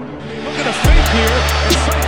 Look at a fake here,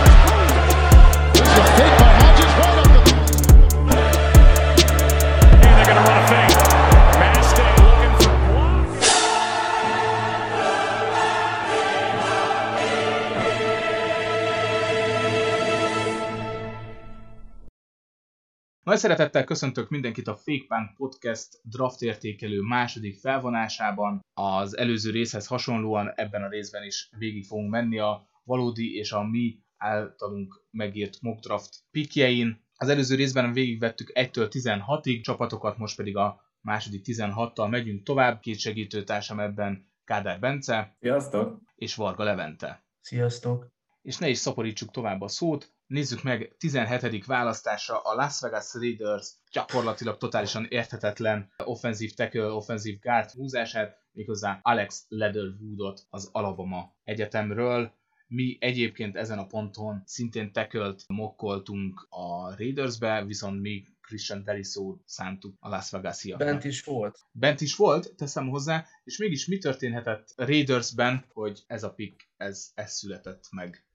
Nagy szeretettel köszöntök mindenkit a Fake Punk Podcast draft értékelő második felvonásában. Az előző részhez hasonlóan ebben a részben is végig fogunk menni a valódi és a mi általunk megírt mock draft pikjein. Az előző részben végigvettük 1-től 16-ig csapatokat, most pedig a második 16-tal megyünk tovább. Két segítőtársam ebben Kádár Bence Sziasztok! és Varga Levente. Sziasztok! és ne is szaporítsuk tovább a szót. Nézzük meg 17. választásra a Las Vegas Raiders gyakorlatilag totálisan érthetetlen offenzív tackle, offenzív guard húzását, méghozzá Alex Leatherwoodot az Alabama Egyetemről. Mi egyébként ezen a ponton szintén tackle mokkoltunk a Raidersbe, viszont mi Christian Delisó szántuk a Las vegas Bent is volt. Bent is volt, teszem hozzá, és mégis mi történhetett Raidersben, hogy ez a pick, ez, ez született meg?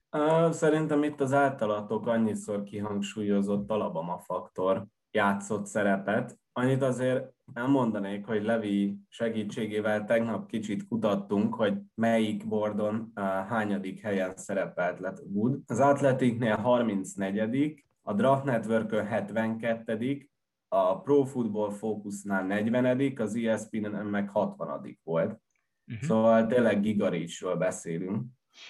Szerintem itt az általatok annyiszor kihangsúlyozott Alabama faktor játszott szerepet. Annyit azért elmondanék, hogy Levi segítségével tegnap kicsit kutattunk, hogy melyik bordon hányadik helyen szerepelt lett Wood. Az Athleticnél 34 a Draft Networkön 72 a Pro Football Focusnál 40 az ESPN-en meg 60 volt. Uh-huh. Szóval tényleg gigareachről beszélünk.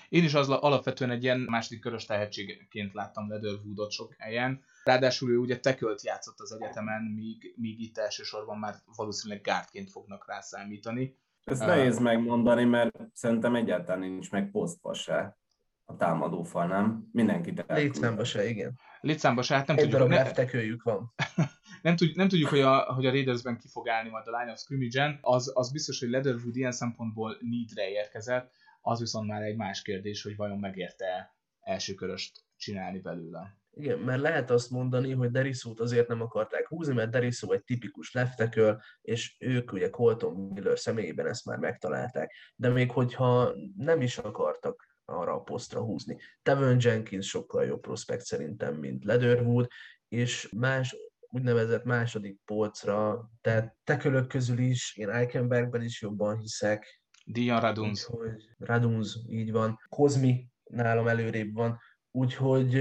Én is az alapvetően egy ilyen második körös tehetségként láttam Leatherwoodot sok helyen. Ráadásul ő ugye tekölt játszott az egyetemen, míg, míg itt elsősorban már valószínűleg gárdként fognak rá számítani. Ezt nehéz megmondani, mert szerintem egyáltalán nincs meg posztba se a támadófal, nem? Mindenkit Létszámba se, igen. Létszámba se, hát nem Egy tudjuk. darab Ne, leftekőjük van. nem, tudjuk, nem tudjuk, hogy a, hogy a Raidersben ki fog állni majd a line of scrimmage-en. Az, az biztos, hogy Leatherwood ilyen szempontból needre érkezett, az viszont már egy más kérdés, hogy vajon megérte első köröst csinálni belőle. Igen, mert lehet azt mondani, hogy Derisót azért nem akarták húzni, mert Derisó egy tipikus lefteköl, és ők ugye Colton Miller személyében ezt már megtalálták. De még hogyha nem is akartak arra a posztra húzni. Tevon Jenkins sokkal jobb prospekt szerintem, mint Leatherwood, és más úgynevezett második polcra, tehát tekölök közül is, én Eichenbergben is jobban hiszek, Dion Radunz. Úgyhogy Radunz, így van. Kozmi nálam előrébb van. Úgyhogy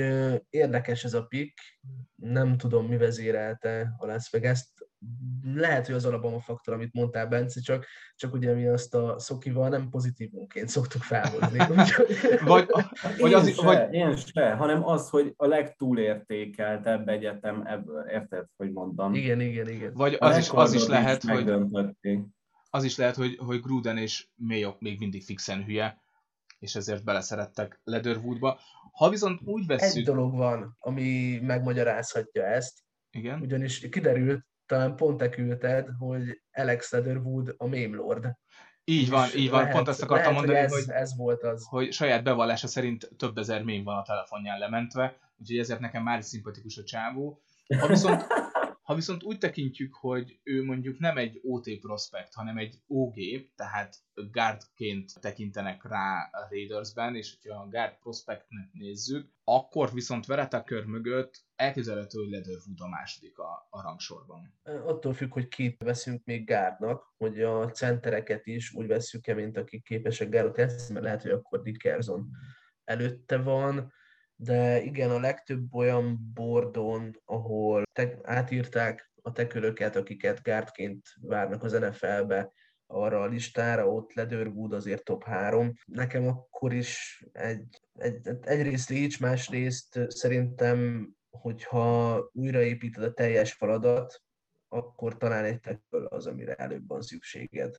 érdekes ez a pick. Nem tudom, mi vezérelte a Las Vegas-t. Lehet, hogy az Alabama faktor, amit mondtál, Bence, csak, csak ugye mi azt a szokival nem pozitívunként szoktuk felhozni. Vagy, vagy én, az, se, vagy, én se, hanem az, hogy a legtúlértékeltebb egyetem ebből, érted, hogy mondom? Igen, igen, igen. vagy A az is, az is lehet, hogy. Az is lehet, hogy, hogy Gruden és Mayock még mindig fixen hülye, és ezért beleszerettek Leatherwoodba. Ha viszont úgy Egy vesszük... dolog van, ami megmagyarázhatja ezt, Igen? ugyanis kiderült, talán pont te küldted, hogy Alex Leatherwood a meme lord. Így van, És így van, lehet- pont ezt akartam lehet, mondani, hogy ez, hogy, ez volt az. hogy saját bevallása szerint több ezer mém van a telefonján lementve, úgyhogy ezért nekem már is szimpatikus a csávó. Ha viszont, ha viszont úgy tekintjük, hogy ő mondjuk nem egy OT prospect, hanem egy OG, tehát guardként tekintenek rá a Raidersben, és hogyha a guard prospectnek nézzük, akkor viszont Vera Tucker mögött elképzelhető, hogy Leatherwood a második a, a rangsorban. Attól függ, hogy kit veszünk még gárdnak, hogy a centereket is úgy veszük-e, mint akik képesek gárdot játszani, mert lehet, hogy akkor Dickerson előtte van, de igen, a legtöbb olyan bordon, ahol te, átírták a tekölöket, akiket gárdként várnak az NFL-be, arra a listára, ott Leatherwood azért top 3. Nekem akkor is egy, egy, egyrészt Leach, másrészt szerintem, hogyha újraépíted a teljes faladat, akkor talán egy tekül az, amire előbb van szükséged.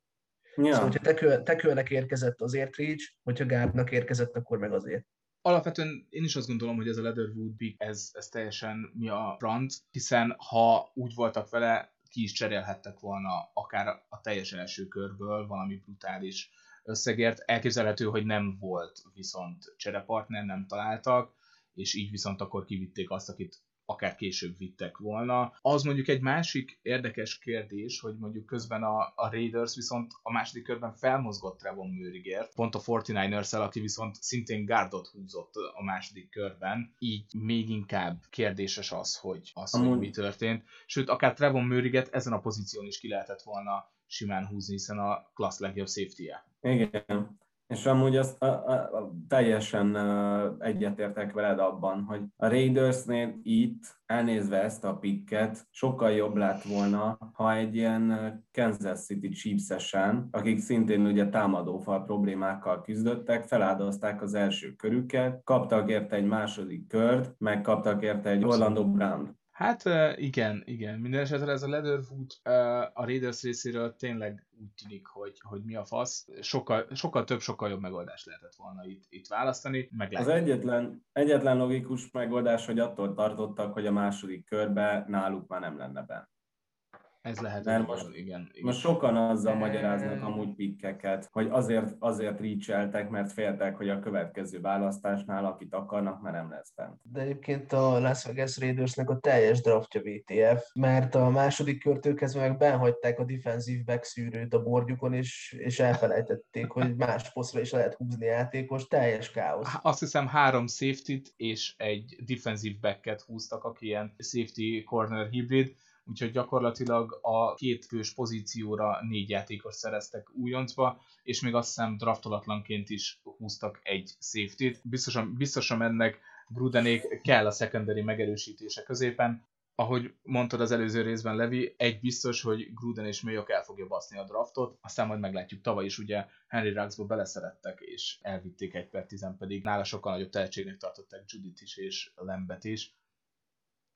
Ja. Szóval, hogyha tekül, tekülnek érkezett azért Reach, hogyha Gárdnak érkezett, akkor meg azért. Alapvetően én is azt gondolom, hogy ez a Leatherwood pick, ez, ez teljesen mi a franc, hiszen ha úgy voltak vele, ki is cserélhettek volna akár a teljes első körből valami brutális összegért. Elképzelhető, hogy nem volt viszont cserepartner, nem találtak, és így viszont akkor kivitték azt, akit akár később vittek volna. Az mondjuk egy másik érdekes kérdés, hogy mondjuk közben a, a Raiders viszont a második körben felmozgott Trevon Mőrigért, pont a 49ers-el, aki viszont szintén gárdot húzott a második körben, így még inkább kérdéses az, hogy, az, Amúgy... hogy mi történt. Sőt, akár Trevon Mőriget ezen a pozíción is ki lehetett volna simán húzni, hiszen a klassz legjobb safety-je. Igen. És amúgy azt a, a, a, teljesen egyetértek veled abban, hogy a Raidersnél itt, elnézve ezt a pikket, sokkal jobb lett volna, ha egy ilyen Kansas City chiefs akik szintén ugye támadófal problémákkal küzdöttek, feláldozták az első körüket, kaptak érte egy második kört, meg kaptak érte egy Orlando Brown Hát igen, igen. Minden esetre ez a Leatherwood a Raiders részéről tényleg úgy tűnik, hogy, hogy mi a fasz. Sokkal, sokkal több, sokkal jobb megoldást lehetett volna itt, itt választani. Meg az egyetlen, egyetlen logikus megoldás, hogy attól tartottak, hogy a második körbe náluk már nem lenne benne. Ez lehet, Mert most, igen, igen. Most sokan azzal magyaráznak amúgy pikkeket, hogy azért, azért reacheltek, mert féltek, hogy a következő választásnál, akit akarnak, már nem lesz bent. De egyébként a Las Vegas Raidersnek a teljes draftja VTF, mert a második körtől kezdve meg benhagyták a defensív back szűrőt a bordjukon, és, és elfelejtették, hogy más posztra is lehet húzni játékos, teljes káosz. Azt hiszem három safety és egy defensív backet húztak, aki ilyen safety corner hibrid, úgyhogy gyakorlatilag a két fős pozícióra négy játékos szereztek újoncba, és még azt hiszem draftolatlanként is húztak egy safety-t. Biztosan, biztosan ennek Grudenék kell a secondary megerősítése középen, ahogy mondtad az előző részben, Levi, egy biztos, hogy Gruden és Mayok el fogja baszni a draftot, aztán majd meglátjuk. Tavaly is ugye Henry Ruxba beleszerettek, és elvitték egy per 10 pedig nála sokkal nagyobb tehetségnek tartották Judit is és Lembet is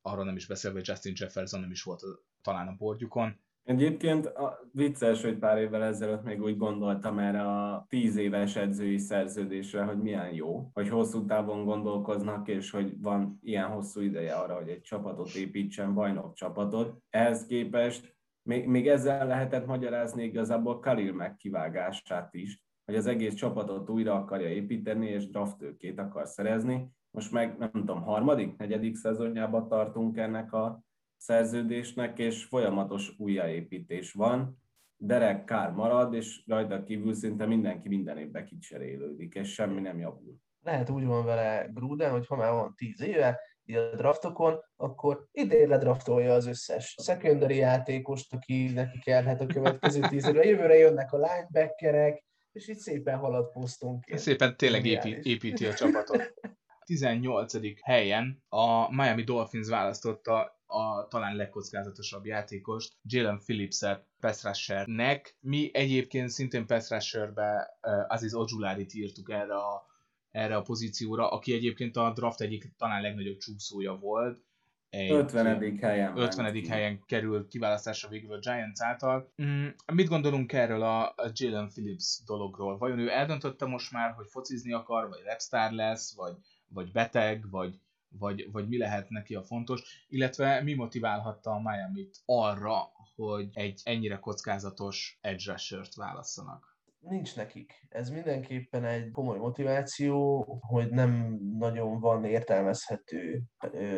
arról nem is beszélve, hogy Justin Jefferson nem is volt talán a bordjukon. Egyébként a, vicces, hogy pár évvel ezelőtt még úgy gondoltam erre a tíz éves edzői szerződésre, hogy milyen jó, hogy hosszú távon gondolkoznak, és hogy van ilyen hosszú ideje arra, hogy egy csapatot építsen, bajnok csapatot. Ehhez képest még, még ezzel lehetett magyarázni igazából Khalil megkivágását is, hogy az egész csapatot újra akarja építeni, és draftőkét akar szerezni, most meg nem tudom, harmadik, negyedik szezonjában tartunk ennek a szerződésnek, és folyamatos újjáépítés van. Derek Kár marad, és rajta kívül szinte mindenki minden évben kicserélődik, és semmi nem javul. Lehet úgy van vele Gruden, hogy ha már van tíz éve, a draftokon, akkor idén ledraftolja az összes secondary játékost, aki neki kellhet a következő tíz évre. Jövőre jönnek a linebackerek, és itt szépen halad posztunk. Szépen tényleg építi, építi a csapatot. 18. helyen a Miami Dolphins választotta a talán legkockázatosabb játékost, Jalen Phillips-et pass rushernek. Mi egyébként szintén pass rusherbe Aziz Ojulárit írtuk erre a, erre a pozícióra, aki egyébként a draft egyik talán legnagyobb csúszója volt. Egy 50. helyen 50. helyen került kiválasztásra végül a Giants által. Mm, mit gondolunk erről a, Jalen Phillips dologról? Vajon ő eldöntötte most már, hogy focizni akar, vagy rapstar lesz, vagy vagy beteg, vagy, vagy, vagy mi lehet neki a fontos, illetve mi motiválhatta a Miami-t arra, hogy egy ennyire kockázatos edge rusher válasszanak? Nincs nekik. Ez mindenképpen egy komoly motiváció, hogy nem nagyon van értelmezhető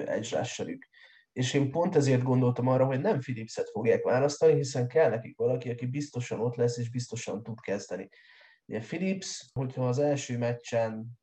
edge rusherük. És én pont ezért gondoltam arra, hogy nem Philipset fogják választani, hiszen kell nekik valaki, aki biztosan ott lesz, és biztosan tud kezdeni. Ugye Philips, hogyha az első meccsen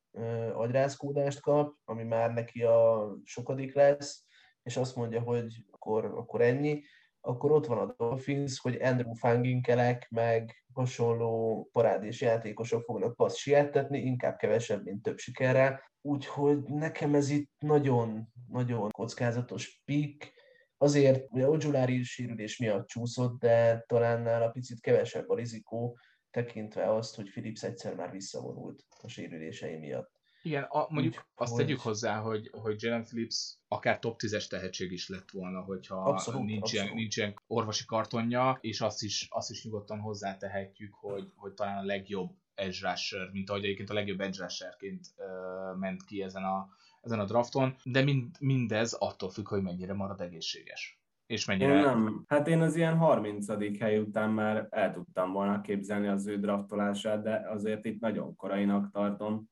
agyrázkódást kap, ami már neki a sokadik lesz, és azt mondja, hogy akkor, akkor ennyi, akkor ott van a Dolphins, hogy Andrew Fanginkelek, meg hasonló parádés játékosok fognak passz siettetni, inkább kevesebb, mint több sikerrel. Úgyhogy nekem ez itt nagyon-nagyon kockázatos pik. Azért, ugye Ojulári sérülés miatt csúszott, de talán nála picit kevesebb a rizikó, tekintve azt, hogy Philips egyszer már visszavonult a sérülései miatt. Igen, a, mondjuk Úgy, azt hogy... tegyük hozzá, hogy, hogy Jalen Phillips akár top 10-es tehetség is lett volna, hogyha abszolút, nincs, abszolút. Ilyen, nincs ilyen orvosi kartonja, és azt is, azt is nyugodtan hozzátehetjük, hogy, hogy talán a legjobb edge rusher, mint ahogy egyébként a legjobb edge rusherként uh, ment ki ezen a, ezen a drafton, de mind, mindez attól függ, hogy mennyire marad egészséges. És mennyire... Én nem. Hát én az ilyen 30. hely után már el tudtam volna képzelni az ő draftolását, de azért itt nagyon korainak tartom.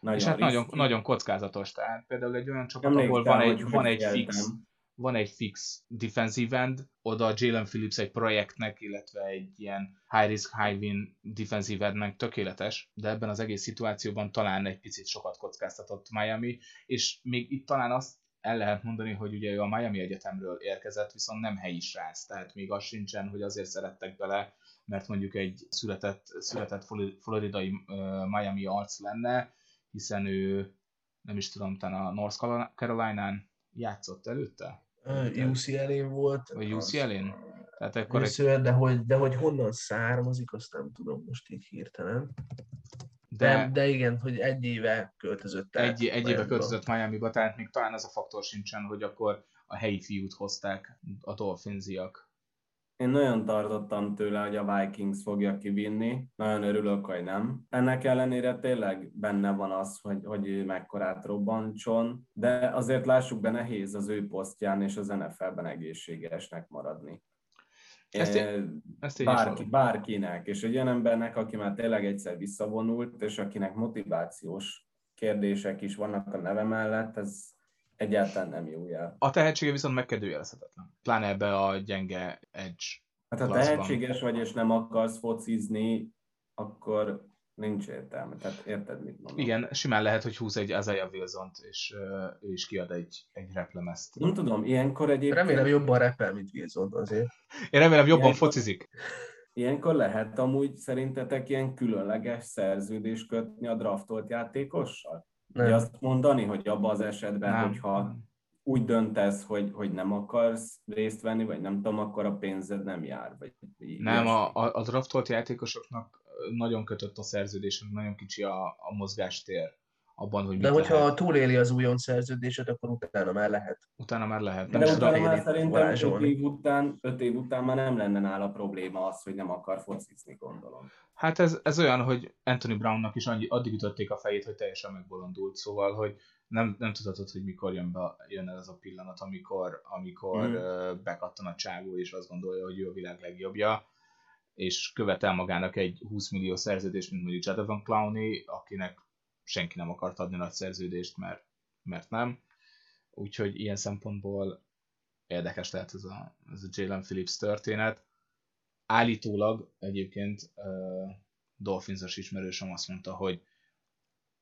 Nagyon és hát nagyon, nagyon kockázatos. Tehát például egy olyan csapat, ahol van egy, van egy fix, van egy fix defensive end, oda Jalen Phillips egy projektnek, illetve egy ilyen high risk, high win defensive endnek tökéletes, de ebben az egész szituációban talán egy picit sokat kockáztatott Miami, és még itt talán azt el lehet mondani, hogy ugye ő a Miami Egyetemről érkezett, viszont nem helyi srác, tehát még az sincsen, hogy azért szerettek bele, mert mondjuk egy született, született flori- floridai Miami arc lenne, hiszen ő nem is tudom, talán a North Carolina-n játszott előtte? UCL-én volt. Vagy UCL-én? Tehát akkor egy, de hogy, de hogy honnan származik, azt nem tudom most így hirtelen. De, de de igen, hogy egy éve költözött el. egy, egy éve költözött Miami-ba, tehát még talán az a faktor sincsen, hogy akkor a helyi fiút hozták a Dolphinsiak. Én nagyon tartottam tőle, hogy a Vikings fogja kivinni. Nagyon örülök, hogy nem. Ennek ellenére tényleg benne van az, hogy, hogy mekkorát robbantson, de azért lássuk be, nehéz az ő posztján és az NFL-ben egészségesnek maradni. Ezt én- Ezt én Bárki, bárkinek, és egy olyan embernek, aki már tényleg egyszer visszavonult, és akinek motivációs kérdések is vannak a neve mellett, ez egyáltalán nem jó jel. A tehetsége viszont megkérdőjelezhetetlen. Pláne ebbe a gyenge edge. Hát ha Klasszban. tehetséges vagy, és nem akarsz focizni, akkor nincs értelme. Tehát érted, mit mondom? Igen, simán lehet, hogy húz egy Isaiah wilson és ő is kiad egy, egy replemezt. Nem tudom, ilyenkor egyébként... Remélem jobban repel, mint Wilson azért. Én remélem jobban Ilyenkor- focizik. Ilyenkor lehet amúgy szerintetek ilyen különleges szerződést kötni a draftolt játékossal? Nem. Ugye azt mondani, hogy abban az esetben, Nem. hogyha úgy döntesz, hogy, hogy nem akarsz részt venni, vagy nem tudom, akkor a pénzed nem jár. Vagy Nem, a, a, a draftolt játékosoknak nagyon kötött a szerződés, nagyon kicsi a, a mozgástér abban, hogy De hogyha lehet. túléli az újon szerződéset, akkor utána már lehet. Utána már lehet. Nem De utána már szerintem öt varázsolni. év, után, öt év után már nem lenne nála probléma az, hogy nem akar focizni, gondolom. Hát ez, ez olyan, hogy Anthony Brownnak is annyi, addig ütötték a fejét, hogy teljesen megbolondult, szóval, hogy nem, nem tudhatod, hogy mikor jön, be, jön el az a pillanat, amikor, amikor mm. bekattan a csávó, és azt gondolja, hogy ő a világ legjobbja, és követel magának egy 20 millió szerződést, mint mondjuk Jadavan Clowney, akinek senki nem akart adni nagy szerződést, mert, mert nem. Úgyhogy ilyen szempontból érdekes lehet ez a, ez a Jalen Phillips történet. Állítólag egyébként uh, Dolphinsos ismerősöm azt mondta, hogy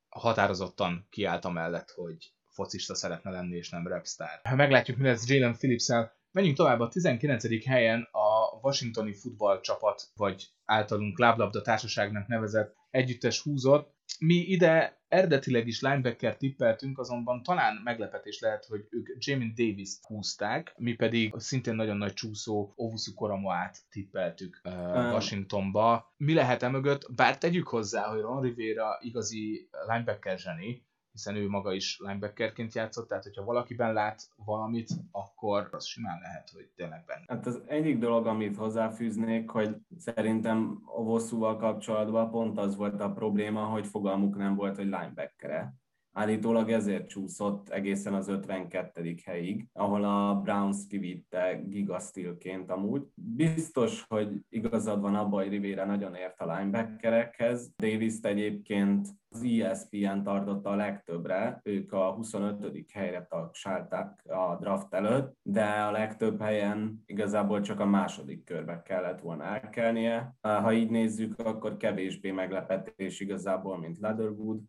határozottan kiállt amellett, hogy focista szeretne lenni, és nem rapstar. Meglátjuk, mi lesz Jalen Phillips-el. Menjünk tovább a 19. helyen a Washingtoni futballcsapat, vagy általunk láblabda társaságnak nevezett együttes húzott. Mi ide eredetileg is linebacker tippeltünk, azonban talán meglepetés lehet, hogy ők Jamin Davis-t húzták, mi pedig szintén nagyon nagy csúszó Ovusu Koromoát tippeltük uh, Washingtonba. Mi lehet e mögött? Bár tegyük hozzá, hogy Ron Rivera igazi linebacker zseni, hiszen ő maga is linebackerként játszott, tehát hogyha valakiben lát valamit, akkor az simán lehet, hogy tényleg benne. Hát az egyik dolog, amit hozzáfűznék, hogy szerintem a Vosszúval kapcsolatban pont az volt a probléma, hogy fogalmuk nem volt, hogy linebackere. Állítólag ezért csúszott egészen az 52. helyig, ahol a Browns kivitte gigastilként amúgy. Biztos, hogy igazad van abban, hogy Rivera nagyon ért a linebackerekhez. davis egyébként az ESPN tartotta a legtöbbre, ők a 25. helyre tagsálták a draft előtt, de a legtöbb helyen igazából csak a második körbe kellett volna elkelnie. Ha így nézzük, akkor kevésbé meglepetés igazából, mint Leatherwood.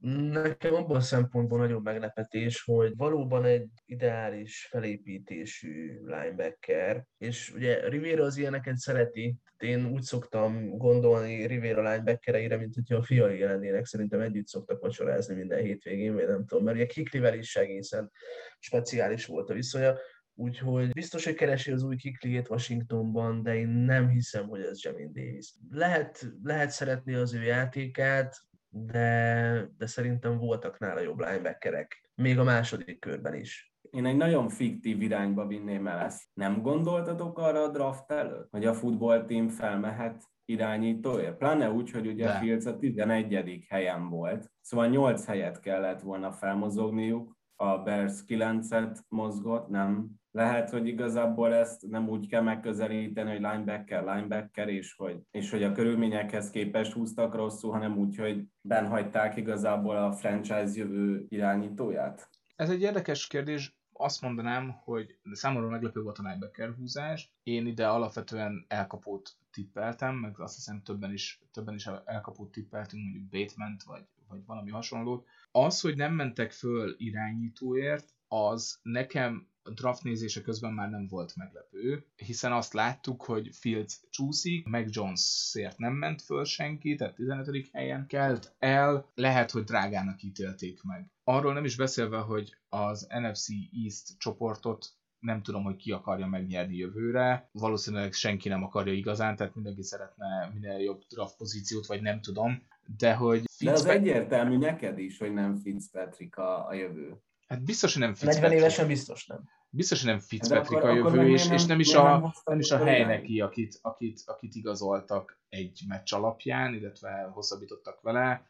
Nekem abban a szempontból nagyobb meglepetés, hogy valóban egy ideális felépítésű linebacker, és ugye Rivera az ilyeneket szereti, én úgy szoktam gondolni Rivera linebackereire, mint hogyha a fiai lennének, szerintem együtt szoktak vacsorázni minden hétvégén, vagy nem tudom, mert ugye Kiklivel is egészen speciális volt a viszonya, Úgyhogy biztos, hogy keresi az új kikliét Washingtonban, de én nem hiszem, hogy ez Jamin Davis. Lehet, lehet szeretni az ő játékát, de, de szerintem voltak nála jobb linebackerek, még a második körben is. Én egy nagyon fiktív irányba vinném el ezt. Nem gondoltatok arra a draft előtt, hogy a futballteam felmehet irányítóért? Pláne úgy, hogy ugye De. Fields a 11. helyen volt, szóval 8 helyet kellett volna felmozogniuk, a Bears 9-et mozgott, nem. Lehet, hogy igazából ezt nem úgy kell megközelíteni, hogy linebacker, linebacker, és hogy, és hogy a körülményekhez képest húztak rosszul, hanem úgy, hogy benhagyták igazából a franchise jövő irányítóját. Ez egy érdekes kérdés, azt mondanám, hogy számomra meglepő volt a linebacker húzás. Én ide alapvetően elkapót tippeltem, meg azt hiszem többen is, többen is elkapót tippeltünk, mondjuk bateman vagy, vagy valami hasonlót. Az, hogy nem mentek föl irányítóért, az nekem a draft nézése közben már nem volt meglepő, hiszen azt láttuk, hogy Fields csúszik, meg Jonesért nem ment föl senki, tehát 15. helyen kelt el, lehet, hogy drágának ítélték meg. Arról nem is beszélve, hogy az NFC East csoportot nem tudom, hogy ki akarja megnyerni jövőre. Valószínűleg senki nem akarja igazán, tehát mindenki szeretne minél jobb draft pozíciót, vagy nem tudom. De hogy... De az egyértelmű neked is, hogy nem Fitzpatrick a, a jövő. Hát biztos, hogy nem Fitzpatrick. 40 évesen biztos nem. Biztos, hogy nem Fitzpatrick a jövő, és, és nem is a, nem is a hely neki, akit, akit, akit igazoltak egy meccs alapján, illetve hosszabbítottak vele.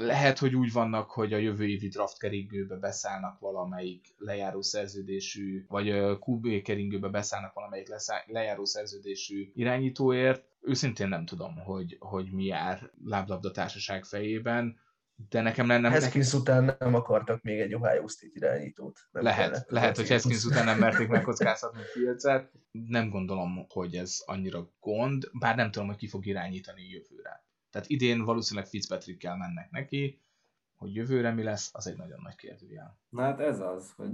Lehet, hogy úgy vannak, hogy a jövő évi draft keringőbe beszállnak valamelyik lejáró szerződésű, vagy QB keringőbe beszállnak valamelyik lejáró szerződésű irányítóért. Őszintén nem tudom, hogy, hogy mi jár láblabda társaság fejében de nekem nem... Heskins nekem... után nem akartak még egy Ohio State irányítót. Nem lehet, kellett, lehet, hogy Heskins után nem merték megkockáztatni Fields-et. Nem gondolom, hogy ez annyira gond, bár nem tudom, hogy ki fog irányítani jövőre. Tehát idén valószínűleg Fitzpatrick-kel mennek neki, hogy jövőre mi lesz, az egy nagyon nagy kérdőjel. Na hát ez az, hogy,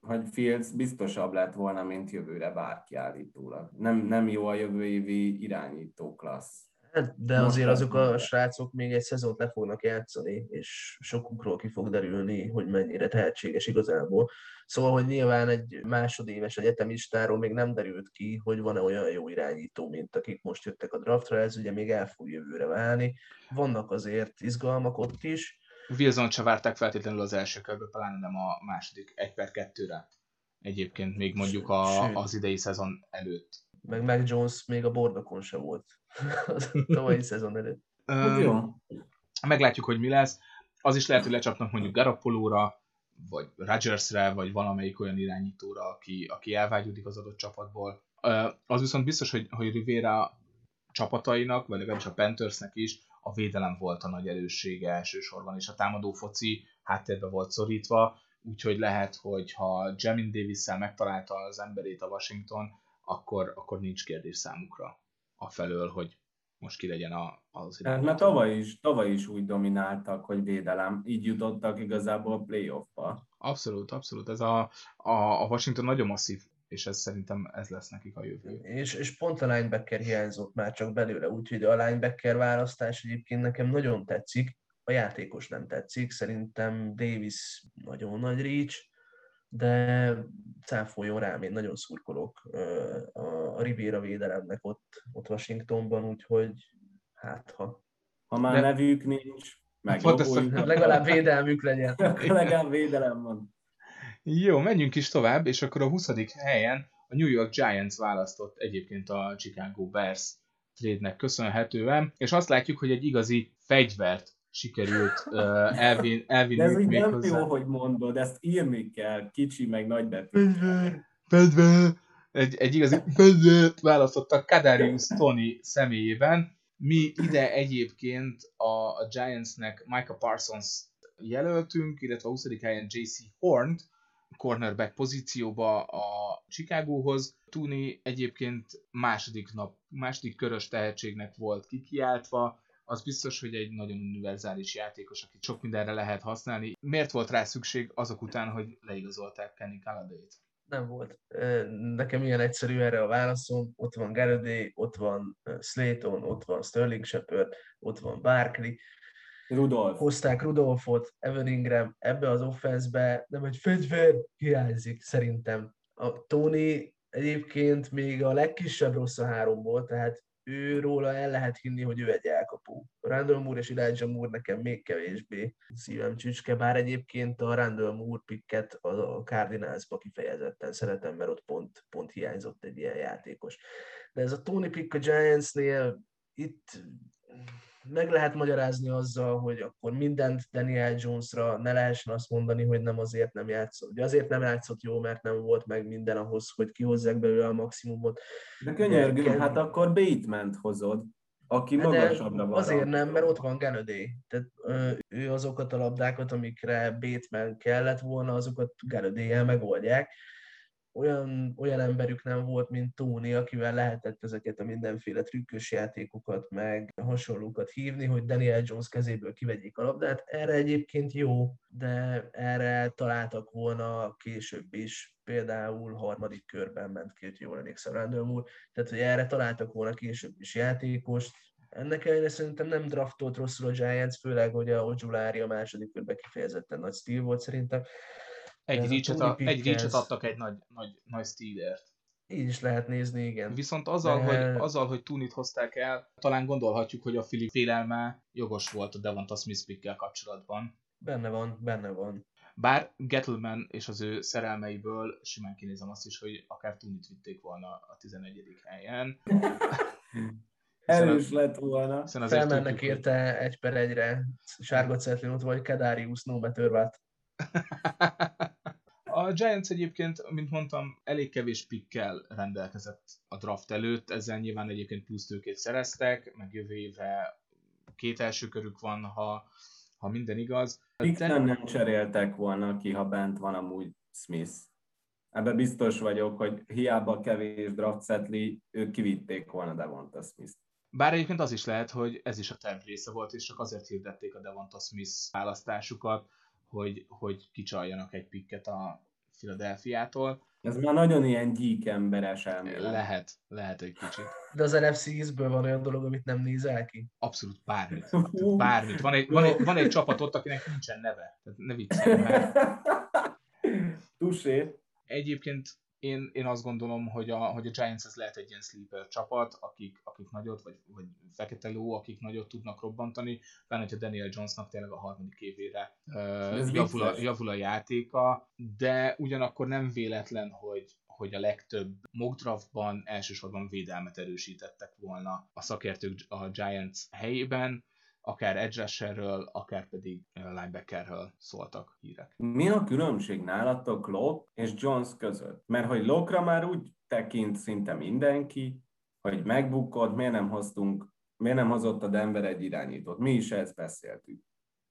hogy Fields biztosabb lett volna, mint jövőre bárki állítólag. Nem, nem jó a jövő évi irányító klassz. Hát, de Most azért azok a srácok még egy szezont le fognak játszani, és sokukról ki fog derülni, hogy mennyire tehetséges igazából. Szóval, hogy nyilván egy másodéves egyetemistáról még nem derült ki, hogy van-e olyan jó irányító, mint akik most jöttek a draftra, ez ugye még el fog jövőre válni. Vannak azért izgalmak ott is. Wilson se várták feltétlenül az első körbe, pláne nem a második 1 per 2-re. Egyébként még mondjuk a, az idei szezon előtt. Meg Mac Jones még a bordokon se volt a tavalyi szezon előtt. Um, jó. Meglátjuk, hogy mi lesz. Az is lehet, hogy lecsapnak mondjuk Garapolóra, vagy Rodgersre, vagy valamelyik olyan irányítóra, aki, aki elvágyódik az adott csapatból. Uh, az viszont biztos, hogy, hogy Rivera csapatainak, vagy legalábbis a Panthersnek is a védelem volt a nagy erőssége elsősorban, és a támadó foci háttérbe volt szorítva, úgyhogy lehet, hogy ha Jamin davis megtalálta az emberét a Washington, akkor, akkor nincs kérdés számukra a felől, hogy most ki legyen a, az irányító. Hát, mert tavaly is, tavaly is úgy domináltak, hogy védelem, így jutottak igazából a playoffba. Abszolút, abszolút. Ez a, a, a Washington nagyon masszív, és ez szerintem ez lesz nekik a jövő. És, és pont a linebacker hiányzott már csak belőle, úgyhogy a linebacker választás egyébként nekem nagyon tetszik, a játékos nem tetszik, szerintem Davis nagyon nagy reach, de cáfoljon rám, én nagyon szurkolok a Riviera védelemnek ott, ott Washingtonban, úgyhogy hát ha. Ha már de... nevük nincs, meg legalább védelmük legyen. legalább védelem van. Jó, menjünk is tovább, és akkor a 20. helyen a New York Giants választott egyébként a Chicago Bears trade-nek köszönhetően, és azt látjuk, hogy egy igazi fegyvert sikerült uh, elvin, elvinni ez még nem hozzá. jó, hogy mondod, ezt írni kell, kicsi meg nagy betű. Fegyver, Egy, egy igazi választottak Kadarius Tony személyében. Mi ide egyébként a, a Giantsnek Micah Parsons jelöltünk, illetve a 20. helyen JC Horn cornerback pozícióba a Chicagóhoz. Tuni egyébként második nap, második körös tehetségnek volt kikiáltva, az biztos, hogy egy nagyon univerzális játékos, akit sok mindenre lehet használni. Miért volt rá szükség azok után, hogy leigazolták Kenny Galladay-t? Nem volt. Nekem ilyen egyszerű erre a válaszom. Ott van Galladay, ott van Slayton, ott van Sterling Shepard, ott van Barkley. Rudolf. Hozták Rudolfot, Evan Ingram, ebbe az offenszbe nem egy fegyver hiányzik szerintem. A Tony egyébként még a legkisebb rossz a háromból, tehát őróla el lehet hinni, hogy ő egy elkapó. Randall Moore és Elijah Moore nekem még kevésbé szívem csücske, bár egyébként a Randall Moore picket a Cardinalsba kifejezetten szeretem, mert ott pont, pont hiányzott egy ilyen játékos. De ez a Tony pick a Giantsnél itt meg lehet magyarázni azzal, hogy akkor mindent Daniel Jonesra ne lehessen azt mondani, hogy nem azért nem játszott. Ugye azért nem játszott jó, mert nem volt meg minden ahhoz, hogy kihozzák belőle a maximumot. De könyörgöm, Igen. hát akkor Bateman hozod, aki De magasabbra van. azért nem, mert ott van Galladay. Tehát ő azokat a labdákat, amikre Bateman kellett volna, azokat galladay megoldják. Olyan, olyan emberük nem volt, mint Tony, akivel lehetett ezeket a mindenféle trükkös játékokat, meg hasonlókat hívni, hogy Daniel Jones kezéből kivegyék a labdát. Erre egyébként jó, de erre találtak volna később is. Például harmadik körben ment két jól emlékszem Randall Moore, tehát hogy erre találtak volna később is játékost. Ennek ellenére szerintem nem draftolt rosszul a Giants, főleg, hogy a Ojulári a második körben kifejezetten nagy stíl volt szerintem. Egy Ez a reachet, Tony a, egy reachet adtak egy nagy, nagy, nagy Steelert. Így is lehet nézni, igen. Viszont azzal, De- hogy, azzal, hogy Tunit hozták el, talán gondolhatjuk, hogy a Philip félelme jogos volt a Devonta Smith pickkel kapcsolatban. Benne van, benne van. Bár Gettleman és az ő szerelmeiből simán kinézem azt is, hogy akár Tunit vitték volna a 11. helyen. Erős lett volna. Felmennek tudjuk, érte egy per egyre sárga cetlinut, vagy Kadarius no better what. A Giants egyébként, mint mondtam, elég kevés pickkel rendelkezett a draft előtt, ezzel nyilván egyébként plusz tőkét szereztek, meg jövő évre két első körük van, ha, ha minden igaz. Picklen nem cseréltek volna ki, ha bent van amúgy Smith. Ebben biztos vagyok, hogy hiába kevés draft setli, ők kivitték volna Devonta Smith. Bár egyébként az is lehet, hogy ez is a terv része volt, és csak azért hirdették a Devonta Smith választásukat, hogy, hogy kicsaljanak egy picket a Philadelphiától. Ez már nagyon ilyen gyík emberes elmélet. Lehet, lehet egy kicsit. De az NFC East-ből van olyan dolog, amit nem nézel ki. Abszolút bármit. Bármit. Van egy, van, egy, van egy csapat ott, akinek nincsen neve. Tehát ne viccelj meg. Tusé. Egyébként én, én azt gondolom, hogy a, hogy a Giants ez lehet egy ilyen sleeper csapat, akik, akik nagyot, vagy, vagy fekete ló, akik nagyot tudnak robbantani, pláne, hogyha Daniel Jonesnak tényleg a harmadik évére uh, javul, a, javul a játéka, de ugyanakkor nem véletlen, hogy, hogy a legtöbb mock draftban elsősorban védelmet erősítettek volna a szakértők a Giants helyében, akár edge akár pedig linebackerről szóltak hírek. Mi a különbség nálatok Locke és Jones között? Mert hogy Locke-ra már úgy tekint szinte mindenki, hogy megbukott, miért nem hoztunk, miért nem hozott a Denver egy irányítót? Mi is ezt beszéltük.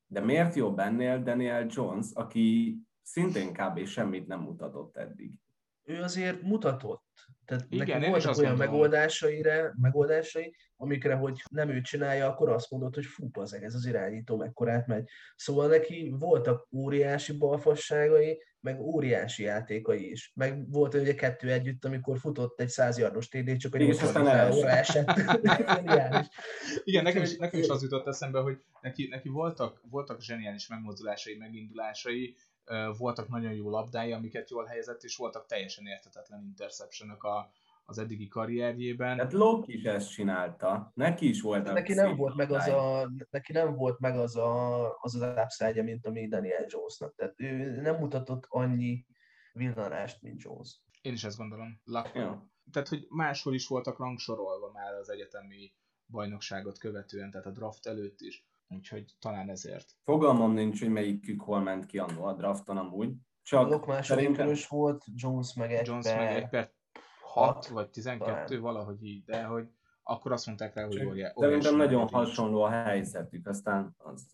De miért jobb ennél Daniel Jones, aki szintén kb. semmit nem mutatott eddig? Ő azért mutatott. Tehát Igen, neki voltak olyan gondolom. megoldásaire, megoldásai, amikre, hogy nem ő csinálja, akkor azt mondod, hogy fú, az ez az irányító mekkorát megy. Szóval neki voltak óriási balfasságai, meg óriási játékai is. Meg volt ugye kettő együtt, amikor futott egy százjardos TD, csak egy És 80 aztán felóra elesett. esett. Igen, nekem is, nekem is az jutott eszembe, hogy neki, neki voltak, voltak zseniális megmozdulásai, megindulásai, voltak nagyon jó labdái, amiket jól helyezett, és voltak teljesen értetetlen interceptionök a, az eddigi karrierjében. Hát Locke is ezt csinálta. Neki is voltak neki nem volt meg az a, neki nem volt meg az a, az, az upside mint ami Daniel Jonesnak. Tehát ő nem mutatott annyi villanást, mint Jones. Én is ezt gondolom. Luck. Ja. Tehát, hogy máshol is voltak rangsorolva már az egyetemi bajnokságot követően, tehát a draft előtt is. Úgyhogy talán ezért. Fogalmam nincs, hogy melyikük hol ment ki annó a drafton amúgy. Csak Lok második szerintem- körös volt, Jones meg egy Jones per... meg egy per 6 hat, vagy 12, talán. valahogy így, de hogy akkor azt mondták rá, hogy óriá, Szerintem nagyon nagy hasonló a helyzetük, aztán az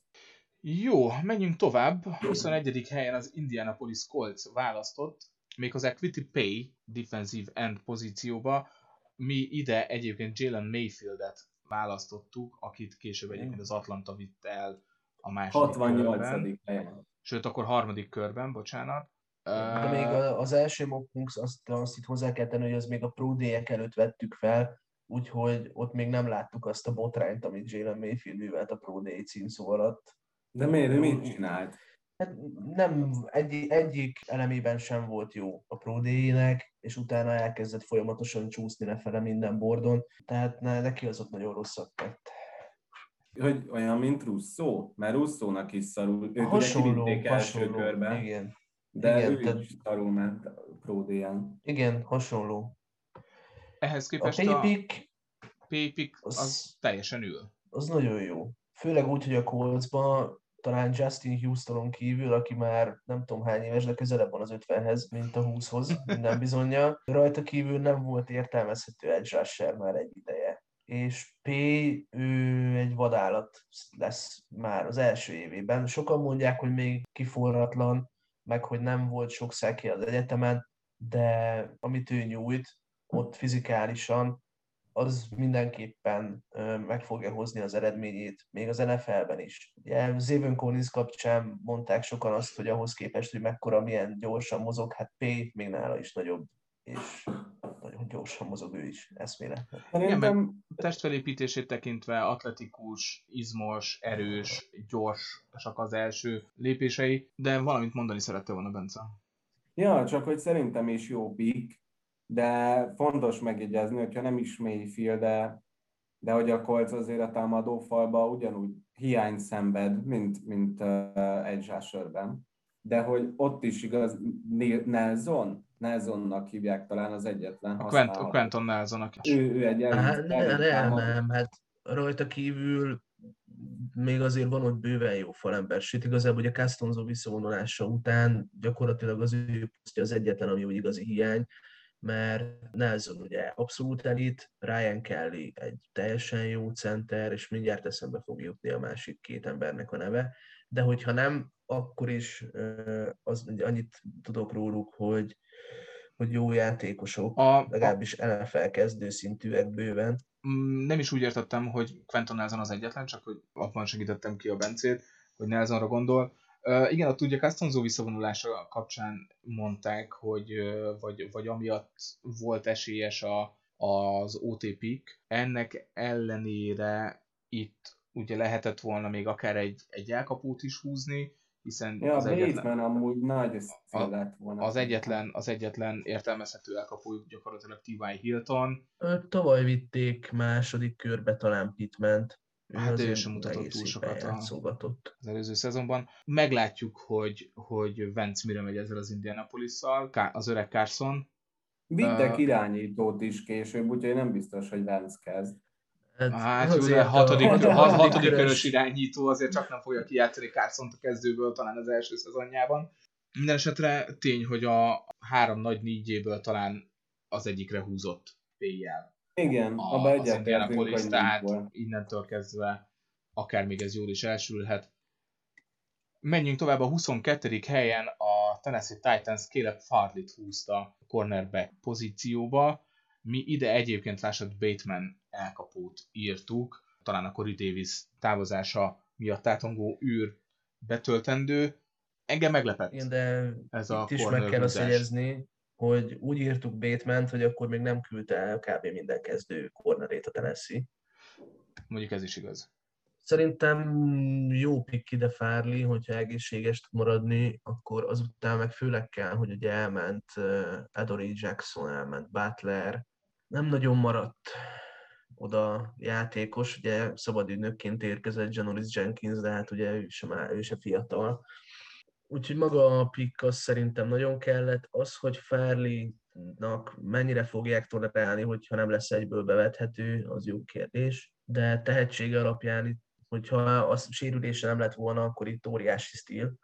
Jó, menjünk tovább. 21. helyen az Indianapolis Colts választott, méghozzá Quitty Pay defensive end pozícióba. Mi ide egyébként Jalen Mayfieldet választottuk, akit később egyébként az Atlanta vitt el a második körben. 68. helyen. Sőt, akkor harmadik körben, bocsánat. De még az első mockunk, azt, azt itt hozzá kell tenni, hogy az még a Pro előtt vettük fel, úgyhogy ott még nem láttuk azt a botrányt, amit Jalen Mayfield művelt a Pro Day címszó alatt. De miért, ő mit csinált? Hát nem, egy, egyik elemében sem volt jó a Pro és utána elkezdett folyamatosan csúszni lefele minden bordon, tehát ne, neki az ott nagyon rosszat tett. Hogy olyan, mint Russo? Mert Russzónak is szarul. Ők Hasonló, kivitték első hasonló, körben, igen. de igen, ő tehát- is szarul ment a Pro D-en. Igen, hasonló. Ehhez A képest a Paypick Paypick az, az- teljesen ül. az nagyon jó. Főleg úgy, hogy a Coltsban talán Justin Houstonon kívül, aki már nem tudom hány éves, de közelebb van az 50-hez, mint a 20-hoz, minden bizonyja. Rajta kívül nem volt értelmezhető egy rusher már egy ideje. És P, ő egy vadállat lesz már az első évében. Sokan mondják, hogy még kiforratlan, meg hogy nem volt sok száki az egyetemen, de amit ő nyújt, ott fizikálisan, az mindenképpen meg fogja hozni az eredményét, még az NFL-ben is. Ugye Zéven Collins kapcsán mondták sokan azt, hogy ahhoz képest, hogy mekkora, milyen gyorsan mozog, hát P még nála is nagyobb, és nagyon gyorsan mozog ő is, eszméletlen. Szerintem... testfelépítését tekintve atletikus, izmos, erős, gyors, csak az első lépései, de valamit mondani szerette volna Bence. Ja, csak hogy szerintem is jó pick, de fontos megjegyezni, hogyha nem is Mayfield, de, de hogy a Colts azért a támadó falba ugyanúgy hiány szenved, mint, mint uh, egy zsásörben. De hogy ott is igaz, Nelson, Nelsonnak hívják talán az egyetlen használható. Quentin Nelsonnak is. Ő, ő egy hát, ne, nem, nem, hát rajta kívül még azért van ott bőven jó falember, sőt igazából ugye Castonzo visszavonulása után gyakorlatilag az ő az egyetlen, ami úgy igazi hiány, mert Nelson ugye abszolút elit, Ryan Kelly egy teljesen jó center, és mindjárt eszembe fog jutni a másik két embernek a neve, de hogyha nem, akkor is az, annyit tudok róluk, hogy, hogy jó játékosok, a, legalábbis NFL kezdő szintűek bőven. Mm, nem is úgy értettem, hogy Quentin Nelson az egyetlen, csak hogy abban segítettem ki a Bencét, hogy Nelsonra gondol. Uh, igen, ott ugye Castonzo visszavonulása kapcsán mondták, hogy vagy, vagy amiatt volt esélyes a, az otp -k. Ennek ellenére itt ugye lehetett volna még akár egy, egy elkapót is húzni, hiszen ja, az egyetlen, amúgy nagy a, lett volna. Az egyetlen, az egyetlen értelmezhető elkapó gyakorlatilag T.Y. Hilton. Tavaly vitték második körbe talán Pitment. Hát ő sem mutatott túl sokat az előző szezonban. Meglátjuk, hogy, hogy Vance mire megy ezzel az Indianapolis-szal, az öreg Carson. Vittek uh, irányítót is később, úgyhogy nem biztos, hogy Vance kezd. Hát, hát ugye hatodik, a, hatodik, hatodik körös irányító azért csak nem fogja kijátszani carson a kezdőből talán az első szezonjában. Minden esetre tény, hogy a három nagy négyéből talán az egyikre húzott péjjel. Igen, a, abban az Indianapolis, tehát innentől kezdve akár még ez jól is elsülhet. Menjünk tovább a 22. helyen a Tennessee Titans Caleb Farley-t húzta cornerback pozícióba. Mi ide egyébként lássad Bateman elkapót írtuk, talán a Corey Davis távozása miatt átongó űr betöltendő. Engem meglepett Igen, de ez itt a is meg kell azt jegyezni, hogy úgy írtuk bateman hogy akkor még nem küldte el kb. minden kezdő cornerét a Tennessee. Mondjuk ez is igaz. Szerintem jó pick ide Fárli, hogyha egészséges tud maradni, akkor azután meg főleg kell, hogy ugye elment Adoree Jackson, elment Butler, nem nagyon maradt oda játékos, ugye szabad ügynökként érkezett Janoris Jenkins, de hát ugye ő sem, ő sem fiatal. Úgyhogy maga a pick az szerintem nagyon kellett. Az, hogy Fairley-nak mennyire fogják tolerálni, hogyha nem lesz egyből bevethető, az jó kérdés. De tehetsége alapján, hogyha a sérülése nem lett volna, akkor itt óriási stíl.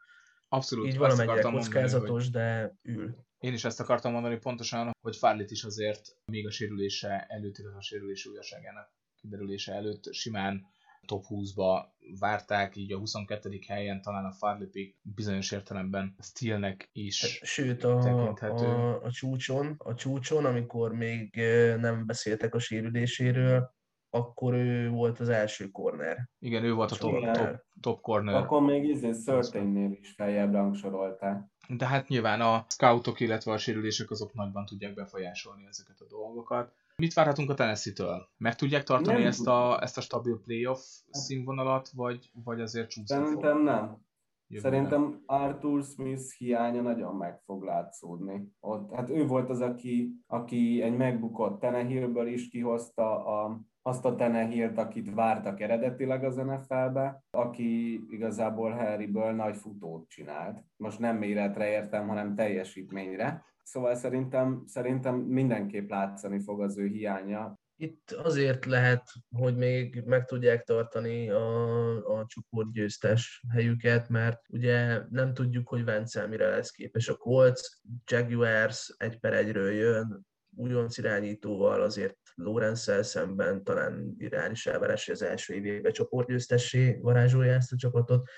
Abszolút. Így valamennyire kockázatos, mondani, hogy... de ül. Én is ezt akartam mondani pontosan, hogy Farlit is azért még a sérülése előtt, illetve a sérülés újasságának kiderülése előtt simán top 20-ba várták, így a 22. helyen talán a Farley bizonyos értelemben Steelnek is hát, Sőt, a, tekinthető. A, a, csúcson, a csúcson, amikor még nem beszéltek a sérüléséről, akkor ő volt az első corner. Igen, ő volt a top, top, top corner. Akkor még izé Certain-nél is feljebb rangsorolták. De hát nyilván a scoutok, illetve a sérülések azok nagyban tudják befolyásolni ezeket a dolgokat. Mit várhatunk a Tennessee-től? Meg tudják tartani nem. ezt a, ezt a stabil playoff színvonalat, vagy, vagy azért csúszni Szerintem fog? nem. Jövőre. Szerintem Arthur Smith hiánya nagyon meg fog látszódni. Ott, hát ő volt az, aki, aki egy megbukott Tenehillből is kihozta a azt a Tenehilt, akit vártak eredetileg az NFL-be, aki igazából Harryből nagy futót csinált. Most nem méretre értem, hanem teljesítményre. Szóval szerintem, szerintem mindenképp látszani fog az ő hiánya. Itt azért lehet, hogy még meg tudják tartani a, a csoportgyőztes helyüket, mert ugye nem tudjuk, hogy Vence mire lesz képes a Colts, Jaguars egy per egyről jön, újonc irányítóval, azért lorenz szemben talán irán is elveresi az első évében csoportgyőztessé varázsolja ezt a csapatot.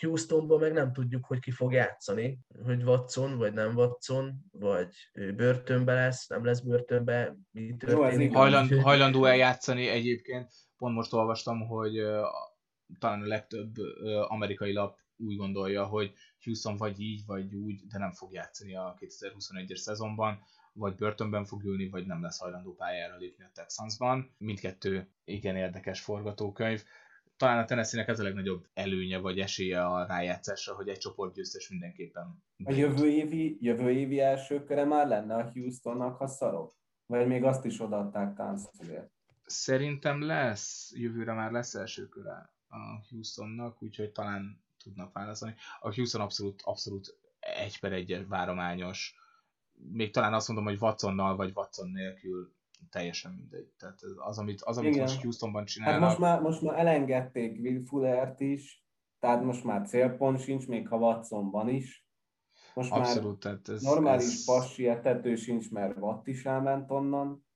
Houstonban meg nem tudjuk, hogy ki fog játszani, hogy Watson, vagy nem Watson, vagy ő börtönbe lesz, nem lesz börtönbe, mi történik. Hajland, hajlandó eljátszani egyébként, pont most olvastam, hogy uh, talán a legtöbb uh, amerikai lap úgy gondolja, hogy Houston vagy így, vagy úgy, de nem fog játszani a 2021-es szezonban, vagy börtönben fog ülni, vagy nem lesz hajlandó pályára lépni a Texansban. Mindkettő igen érdekes forgatókönyv talán a Tennessee-nek ez a legnagyobb előnye vagy esélye a rájátszásra, hogy egy csoportgyőztes mindenképpen. A jövő évi, jövő évi első köre már lenne a Houstonnak, ha szarok? Vagy még azt is odaadták Kansasért? Szerintem lesz, jövőre már lesz első köre a Houstonnak, úgyhogy talán tudnak válaszolni. A Houston abszolút, abszolút egy per egy várományos. Még talán azt mondom, hogy Watsonnal vagy Watson nélkül teljesen mindegy. Tehát az, amit, az, amit most Houstonban csinálnak... Hát most már, most már elengedték Will Fullert is, tehát most már célpont sincs, még ha Watsonban is. Most Abszolút, már tehát ez, normális ez... passi etető sincs, mert Watt is elment onnan.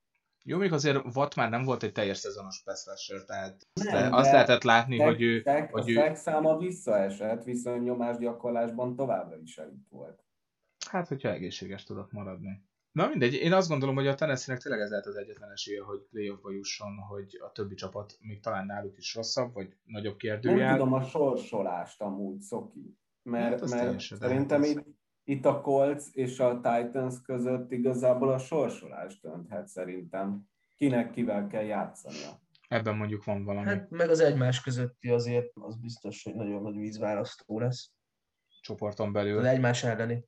Jó, még azért Watt már nem volt egy teljes szezonos pass tehát nem, azt lehetett látni, tek, hogy ő... Tek, hogy a ő... száma visszaesett, viszont nyomásgyakorlásban továbbra is elit volt. Hát, hogyha egészséges tudok maradni. Na mindegy, én azt gondolom, hogy a Tennessee-nek tényleg ez lehet az egyetlen esélye, hogy playoffba jusson, hogy a többi csapat még talán náluk is rosszabb, vagy nagyobb kérdőjel. Nem tudom a sorsolást amúgy, Szoki. Mert, hát mert szerintem itt, itt a Colts és a Titans között igazából a sorsolás dönthet szerintem. Kinek kivel kell játszania. Ebben mondjuk van valami. Hát meg az egymás közötti azért az biztos, hogy nagyon nagy vízválasztó lesz. Csoporton belül. Az egymás elleni.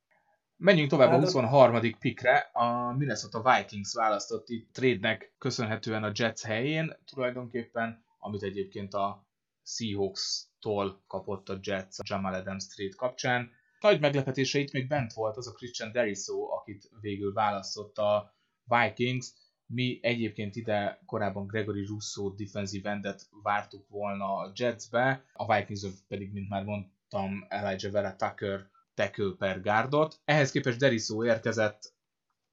Menjünk tovább a 23. Hát, pikre. A Minnesota Vikings választott itt trade-nek köszönhetően a Jets helyén tulajdonképpen, amit egyébként a Seahawks-tól kapott a Jets a Jamal Adams trade kapcsán. Nagy meglepetése itt még bent volt az a Christian Deriso, akit végül választott a Vikings. Mi egyébként ide korábban Gregory Russo defensive endet vártuk volna a Jetsbe, a Vikings pedig, mint már mondtam, Elijah Vera Tucker tackle per gárdot. Ehhez képest Deriso érkezett.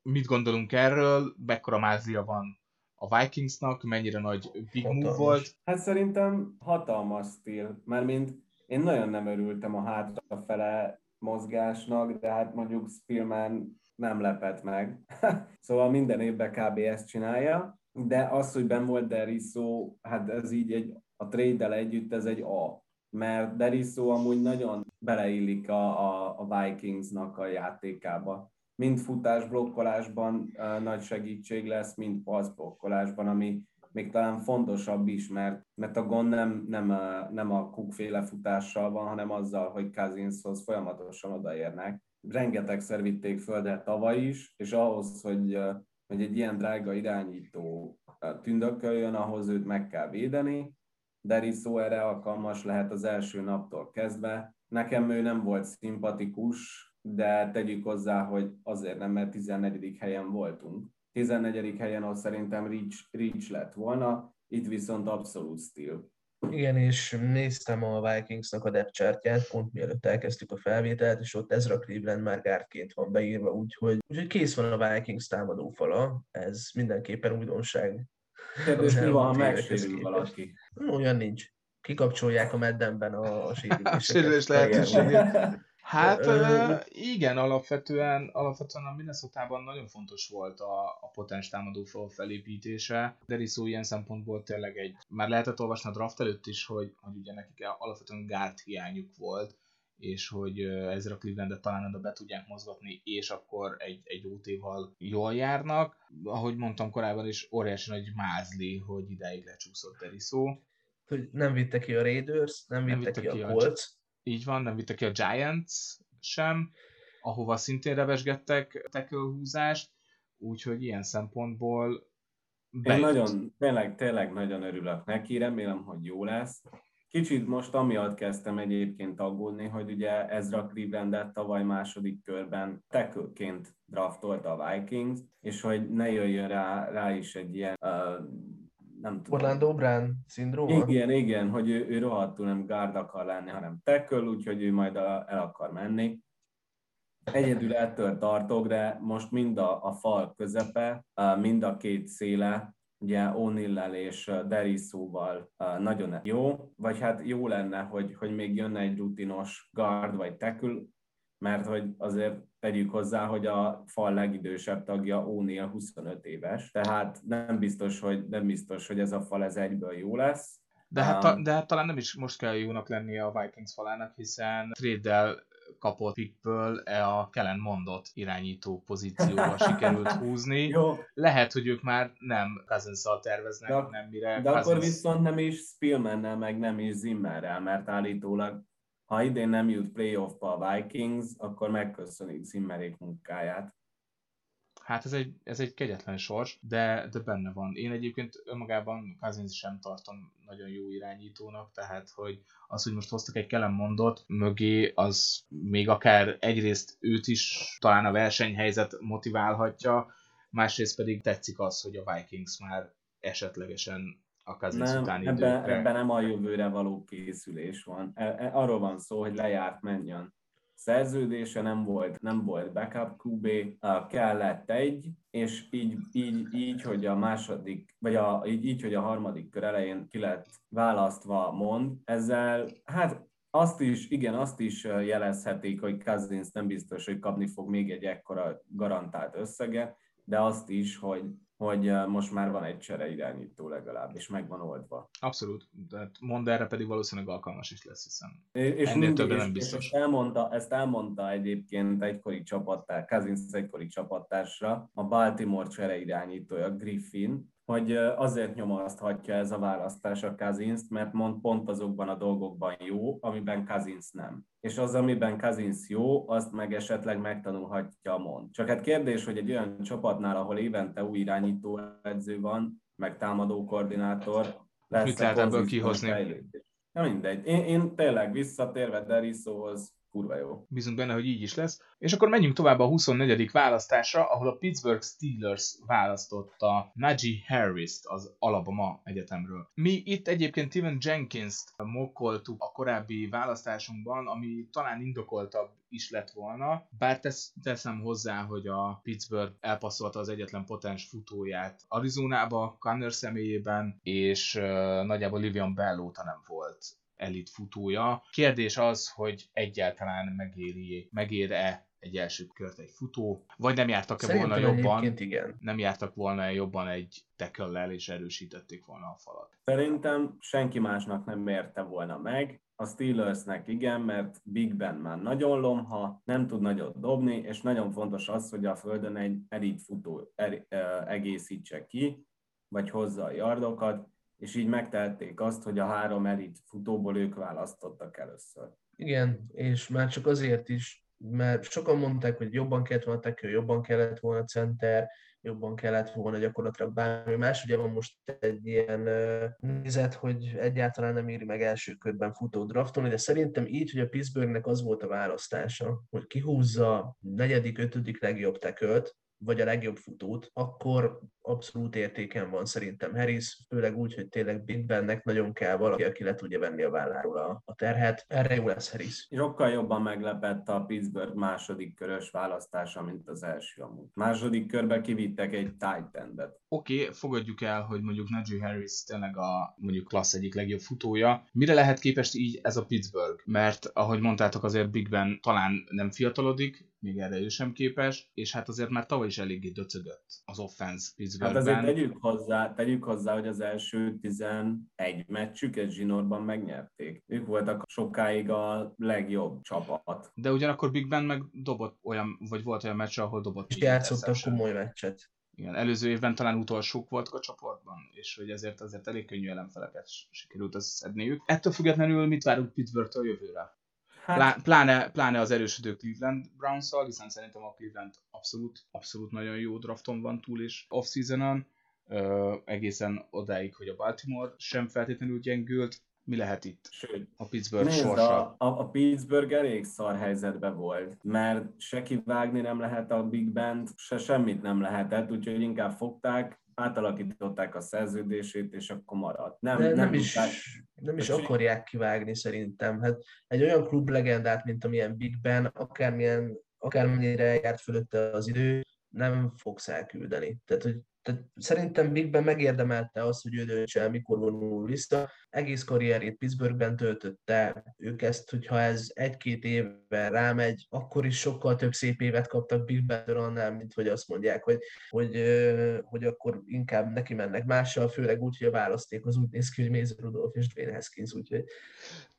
Mit gondolunk erről? Mekkora mázlia van a Vikingsnak? Mennyire nagy big hatalmas. move volt? Hát szerintem hatalmas stíl, mert mint én nagyon nem örültem a hátrafele mozgásnak, de hát mondjuk Spielman nem lepett meg. szóval minden évben kb. ezt csinálja, de az, hogy ben volt Deriso, hát ez így egy, a trade együtt ez egy A mert Deriso amúgy nagyon beleillik a, a, a Vikingsnak a játékába. Mind futás blokkolásban uh, nagy segítség lesz, mind pass blokkolásban, ami még talán fontosabb is, mert, mert a gond nem, nem, a, nem a kukféle futással van, hanem azzal, hogy Kazinshoz folyamatosan odaérnek. Rengetegszer vitték földet tavaly is, és ahhoz, hogy, hogy egy ilyen drága irányító tündököljön, ahhoz őt meg kell védeni, Deriso erre alkalmas lehet az első naptól kezdve. Nekem ő nem volt szimpatikus, de tegyük hozzá, hogy azért nem, mert 14. helyen voltunk. 14. helyen ott szerintem Reach, Reach lett volna, itt viszont abszolút stíl. Igen, és néztem a Vikingsnak a depth pont mielőtt elkezdtük a felvételt, és ott Ezra Cleveland már gárdként van beírva, úgyhogy, úgyhogy kész van a Vikings támadófala, ez mindenképpen újdonság Kérdés, mi van, ha megsérül valaki? Olyan nincs. Kikapcsolják a meddenben a, a sérülés lehetőségét. Hát igen, alapvetően, alapvetően a minnesota nagyon fontos volt a, a potens támadófal felépítése. Deriso ilyen szempontból tényleg egy, már lehetett olvasni a draft előtt is, hogy, hogy ugye nekik alapvetően guard hiányuk volt, és hogy ezzel a Clevelandet talán oda be tudják mozgatni, és akkor egy, egy OT-val jól járnak. Ahogy mondtam korábban is, óriási nagy mázli, hogy ideig lecsúszott Deriso. Hogy nem vitte ki a Raiders, nem vitte, nem vitte ki, ki a Colts. Így van, nem vitte ki a Giants sem, ahova szintén revesgettek tackle húzást, úgyhogy ilyen szempontból Én nagyon, tényleg, tényleg nagyon örülök neki, remélem, hogy jó lesz Kicsit most amiatt kezdtem egyébként aggódni, hogy ugye Ezra Clevelandet tavaly második körben tackleként draftolta a Vikings, és hogy ne jöjjön rá, rá is egy ilyen uh, nem tudom. Orlando Brown szindróma? Igen, igen, hogy ő, ő rohadtul nem guard akar lenni, hanem tackle, úgyhogy ő majd el akar menni. Egyedül ettől tartok, de most mind a, a fal közepe, mind a két széle, ugye O'Neill és Derisóval nagyon jó, vagy hát jó lenne, hogy, hogy még jönne egy rutinos guard vagy tackle, mert hogy azért tegyük hozzá, hogy a fal legidősebb tagja O'Neill 25 éves, tehát nem biztos, hogy, nem biztos, hogy ez a fal ez egyből jó lesz. De hát, ta, de hát talán nem is most kell jónak lennie a Vikings falának, hiszen trade kapott pickből e a Kellen mondott irányító pozícióba sikerült húzni. Jó. Lehet, hogy ők már nem cousins terveznek, de, nem mire De Cousins... akkor viszont nem is Spielmannel, meg nem is Zimmerrel, mert állítólag ha idén nem jut playoffba a Vikings, akkor megköszönik Zimmerék munkáját. Hát ez egy, ez egy kegyetlen sors, de, de benne van. Én egyébként önmagában Cousins sem tartom nagyon jó irányítónak, tehát hogy az, hogy most hoztak egy Kellen mondott mögé, az még akár egyrészt őt is talán a versenyhelyzet motiválhatja, másrészt pedig tetszik az, hogy a Vikings már esetlegesen a Cousins nem, utáni ebben, időkre. ebben nem a jövőre való készülés van. E, e, arról van szó, hogy lejárt menjen. Szerződése nem volt, nem volt backup QB, kellett egy, és így, így, így, hogy a második, vagy a, így, így, hogy a harmadik kör elején ki lett választva mond, ezzel, hát azt is, igen, azt is jelezhetik, hogy Cousins nem biztos, hogy kapni fog még egy ekkora garantált összeget, de azt is, hogy hogy most már van egy csere irányító legalább, és meg van oldva. Abszolút, tehát mond erre pedig valószínűleg alkalmas is lesz, hiszen és ennél mindig, többre és, nem biztos. És ezt, elmondta, ezt elmondta egyébként egykori csapattárs, Cousins egykori csapattársra, a Baltimore csere irányítója Griffin, hogy azért nyomaszthatja ez a választás a cousins mert mond pont azokban a dolgokban jó, amiben Cousins nem. És az, amiben Cousins jó, azt meg esetleg megtanulhatja a mond. Csak hát kérdés, hogy egy olyan csapatnál, ahol évente új irányító edző van, meg támadó koordinátor, lesz Mit lehet ebből kihozni? Na mindegy. Én, én tényleg visszatérve Derisóhoz, kurva jó. Bízunk benne, hogy így is lesz. És akkor menjünk tovább a 24. választásra, ahol a Pittsburgh Steelers választotta Najee Harris-t az Alabama Egyetemről. Mi itt egyébként Steven Jenkins-t mokkoltuk a korábbi választásunkban, ami talán indokoltabb is lett volna, bár tesz, teszem hozzá, hogy a Pittsburgh elpasszolta az egyetlen potens futóját Arizonába, Connor személyében, és uh, nagyjából Livian Bell óta nem volt elit futója. Kérdés az, hogy egyáltalán megéri, megér-e egy első kört egy futó, vagy nem jártak-e volna jobban, igen. nem jártak volna jobban egy teköllel, és erősítették volna a falat. Szerintem senki másnak nem mérte volna meg, a Steelersnek igen, mert Big Ben már nagyon lomha, nem tud nagyot dobni, és nagyon fontos az, hogy a földön egy elit futó er, egészítse ki, vagy hozza a yardokat, és így megtehették azt, hogy a három elit futóból ők választottak először. Igen, és már csak azért is, mert sokan mondták, hogy jobban kellett volna tekő, jobban kellett volna center, jobban kellett volna gyakorlatilag bármi más. Ugye van most egy ilyen nézet, hogy egyáltalán nem éri meg első körben futó drafton, de szerintem így, hogy a Pittsburghnek az volt a választása, hogy kihúzza negyedik, ötödik legjobb tekölt, vagy a legjobb futót, akkor abszolút értéken van szerintem Harris, főleg úgy, hogy tényleg Big Bennek nagyon kell valaki, aki le tudja venni a válláról a, a terhet. Erre jó lesz Harris. Sokkal jobban meglepett a Pittsburgh második körös választása, mint az első amúgy. Második körben kivittek egy tight endet. Oké, okay, fogadjuk el, hogy mondjuk Najee Harris tényleg a mondjuk klassz egyik legjobb futója. Mire lehet képest így ez a Pittsburgh? Mert ahogy mondtátok, azért Big Ben talán nem fiatalodik, még erre ő sem képes, és hát azért már tavaly is eléggé döcögött az offense Pittsburghben. Hát azért tegyük hozzá, tegyük hozzá, hogy az első 11 meccsüket zsinórban megnyerték. Ők voltak sokáig a legjobb csapat. De ugyanakkor Big Ben meg dobott olyan, vagy volt olyan meccs, ahol dobott. És játszottak komoly meccset. Igen, előző évben talán utolsók voltak a csoportban, és hogy ezért azért elég könnyű ellenfeleket sikerült összeszedniük. Ettől függetlenül mit várunk Pittsburgh-től jövőre? Hát... Pláne, pláne az erősödő Cleveland browns hiszen szerintem a Cleveland abszolút, abszolút nagyon jó drafton van túl is off-seasonon, uh, egészen odáig, hogy a Baltimore sem feltétlenül gyengült, Mi lehet itt Sőt, a Pittsburgh Nézd, sorsa? a, a, a Pittsburgh elég szar helyzetben volt, mert se kivágni nem lehet a Big Band, se semmit nem lehetett, úgyhogy inkább fogták, átalakították a szerződését, és akkor maradt. Nem, De nem, nem, is, tudták- nem is akarják kivágni szerintem. Hát egy olyan klub legendát, mint amilyen Big Ben, akármilyen, akármennyire járt fölötte az idő, nem fogsz elküldeni. Tehát, hogy tehát szerintem Big Ben megérdemelte azt, hogy ő döntse el, mikor vonul vissza. Egész karrierét Pittsburghben töltötte. Ők ezt, hogyha ez egy-két évvel rámegy, akkor is sokkal több szép évet kaptak Big Ben-től annál, mint hogy azt mondják, hogy, hogy, hogy akkor inkább neki mennek mással, főleg úgy, hogy a választék az úgy néz ki, hogy Mason Rudolph és Dwayne Haskins, úgyhogy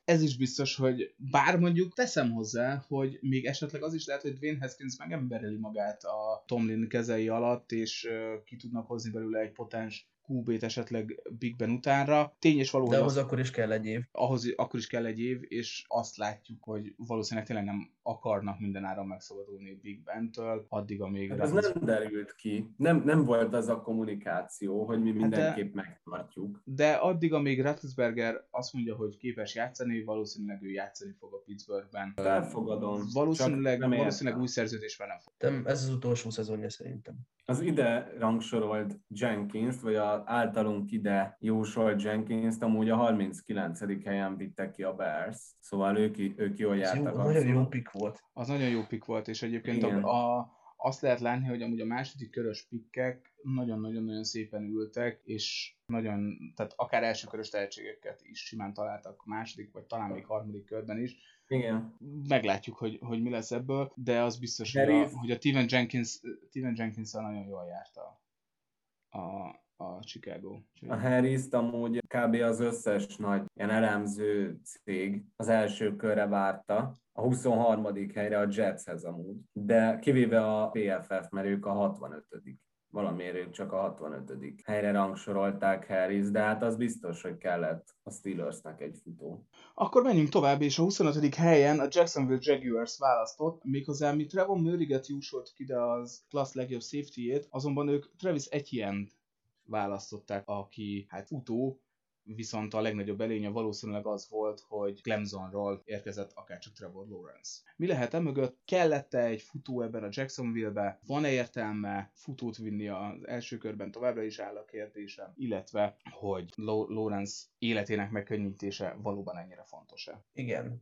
Ez is biztos, hogy bár mondjuk teszem hozzá, hogy még esetleg az is lehet, hogy Dwayne Haskins megembereli magát a Tomlin kezei alatt, és ki tudnak hozni belőle egy potens QB-t esetleg Big Ben utánra. Tény és való, de ahhoz az, akkor is kell egy év. ahhoz akkor is kell egy év, és azt látjuk, hogy valószínűleg tényleg nem akarnak mindenáron megszabadulni Big Ben-től, addig, amíg Hát ez nem derült ki. Nem, nem volt az a kommunikáció, hogy mi Hát de- mindenképp megtartjuk. De addig, amíg Rattelsberger azt mondja, hogy képes játszani, valószínűleg ő játszani fog a Pittsburghben. Elfogadom. Valószínűleg, nem valószínűleg új szerződésben nem fog. Nem, ez az utolsó szezonja szerintem. Az ide rangsorolt Jenkins-t, vagy az általunk ide jósolt Jenkins-t amúgy a 39. helyen vittek ki a Bears. Szóval ők, ők jól jártak. nagyon jó pick volt. Az nagyon jó pick volt, és egyébként Igen. a, a, azt lehet látni, hogy amúgy a második körös pikkek nagyon-nagyon-nagyon szépen ültek, és nagyon, tehát akár első körös tehetségeket is simán találtak második, vagy talán még harmadik körben is. Igen. Meglátjuk, hogy, hogy mi lesz ebből, de az biztos, hogy a, hogy a Steven Jenkins, Steven jenkins nagyon jól járt a, a, Chicago. A harris amúgy kb. az összes nagy ilyen elemző cég az első körre várta, a 23. helyre a Jetshez amúgy, de kivéve a PFF, mert ők a 65 valamiért ők csak a 65. helyre rangsorolták Harris, de hát az biztos, hogy kellett a Steelersnek egy futó. Akkor menjünk tovább, és a 25. helyen a Jacksonville Jaguars választott, méghozzá mi Trevor Murriget jósolt ide az klassz legjobb safety azonban ők Travis Etienne választották, aki hát futó, viszont a legnagyobb előnye valószínűleg az volt, hogy Clemsonról érkezett akárcsak Trevor Lawrence. Mi lehet e mögött? Kellett-e egy futó ebben a Jacksonville-be? Van-e értelme futót vinni az első körben? Továbbra is áll a kérdésem. Illetve, hogy Law- Lawrence életének megkönnyítése valóban ennyire fontos-e? Igen,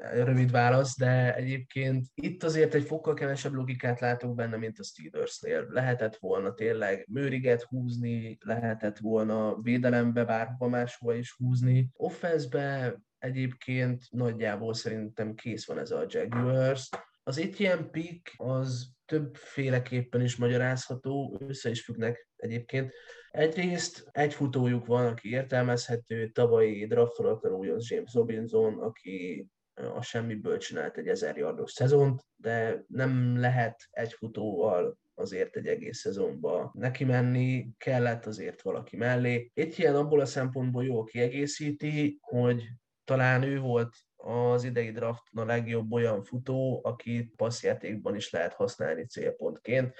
rövid válasz, de egyébként itt azért egy fokkal kevesebb logikát látok benne, mint a Steelersnél. Lehetett volna tényleg mőriget húzni, lehetett volna védelembe bárhova máshova is húzni. Offenszbe egyébként nagyjából szerintem kész van ez a Jaguars. Az ilyen pick az többféleképpen is magyarázható, össze is függnek egyébként. Egyrészt egy futójuk van, aki értelmezhető, tavalyi draftra akaró James Robinson, aki a semmiből csinált egy 1000 yardos szezont, de nem lehet egy futóval azért egy egész szezonba neki menni, kellett azért valaki mellé. Itt ilyen abból a szempontból jól kiegészíti, hogy talán ő volt az idei drafton a legjobb olyan futó, akit passzjátékban is lehet használni célpontként,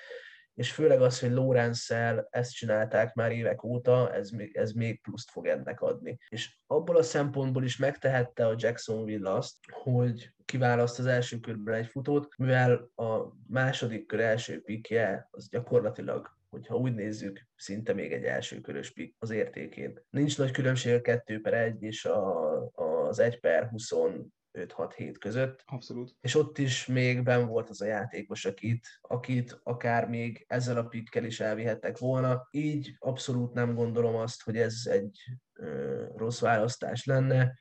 és főleg az, hogy Lawrence-szel ezt csinálták már évek óta, ez, ez még pluszt fog ennek adni. És abból a szempontból is megtehette a Jacksonville azt, hogy kiválaszt az első körben egy futót, mivel a második kör első pikje az gyakorlatilag hogyha úgy nézzük, szinte még egy első körös pick az értékén. Nincs nagy különbség a 2 per 1 és a, az 1 per 25-6-7 között, Abszolút. és ott is még ben volt az a játékos, akit, akit akár még ezzel a pikkel is elvihettek volna. Így abszolút nem gondolom azt, hogy ez egy ö, rossz választás lenne.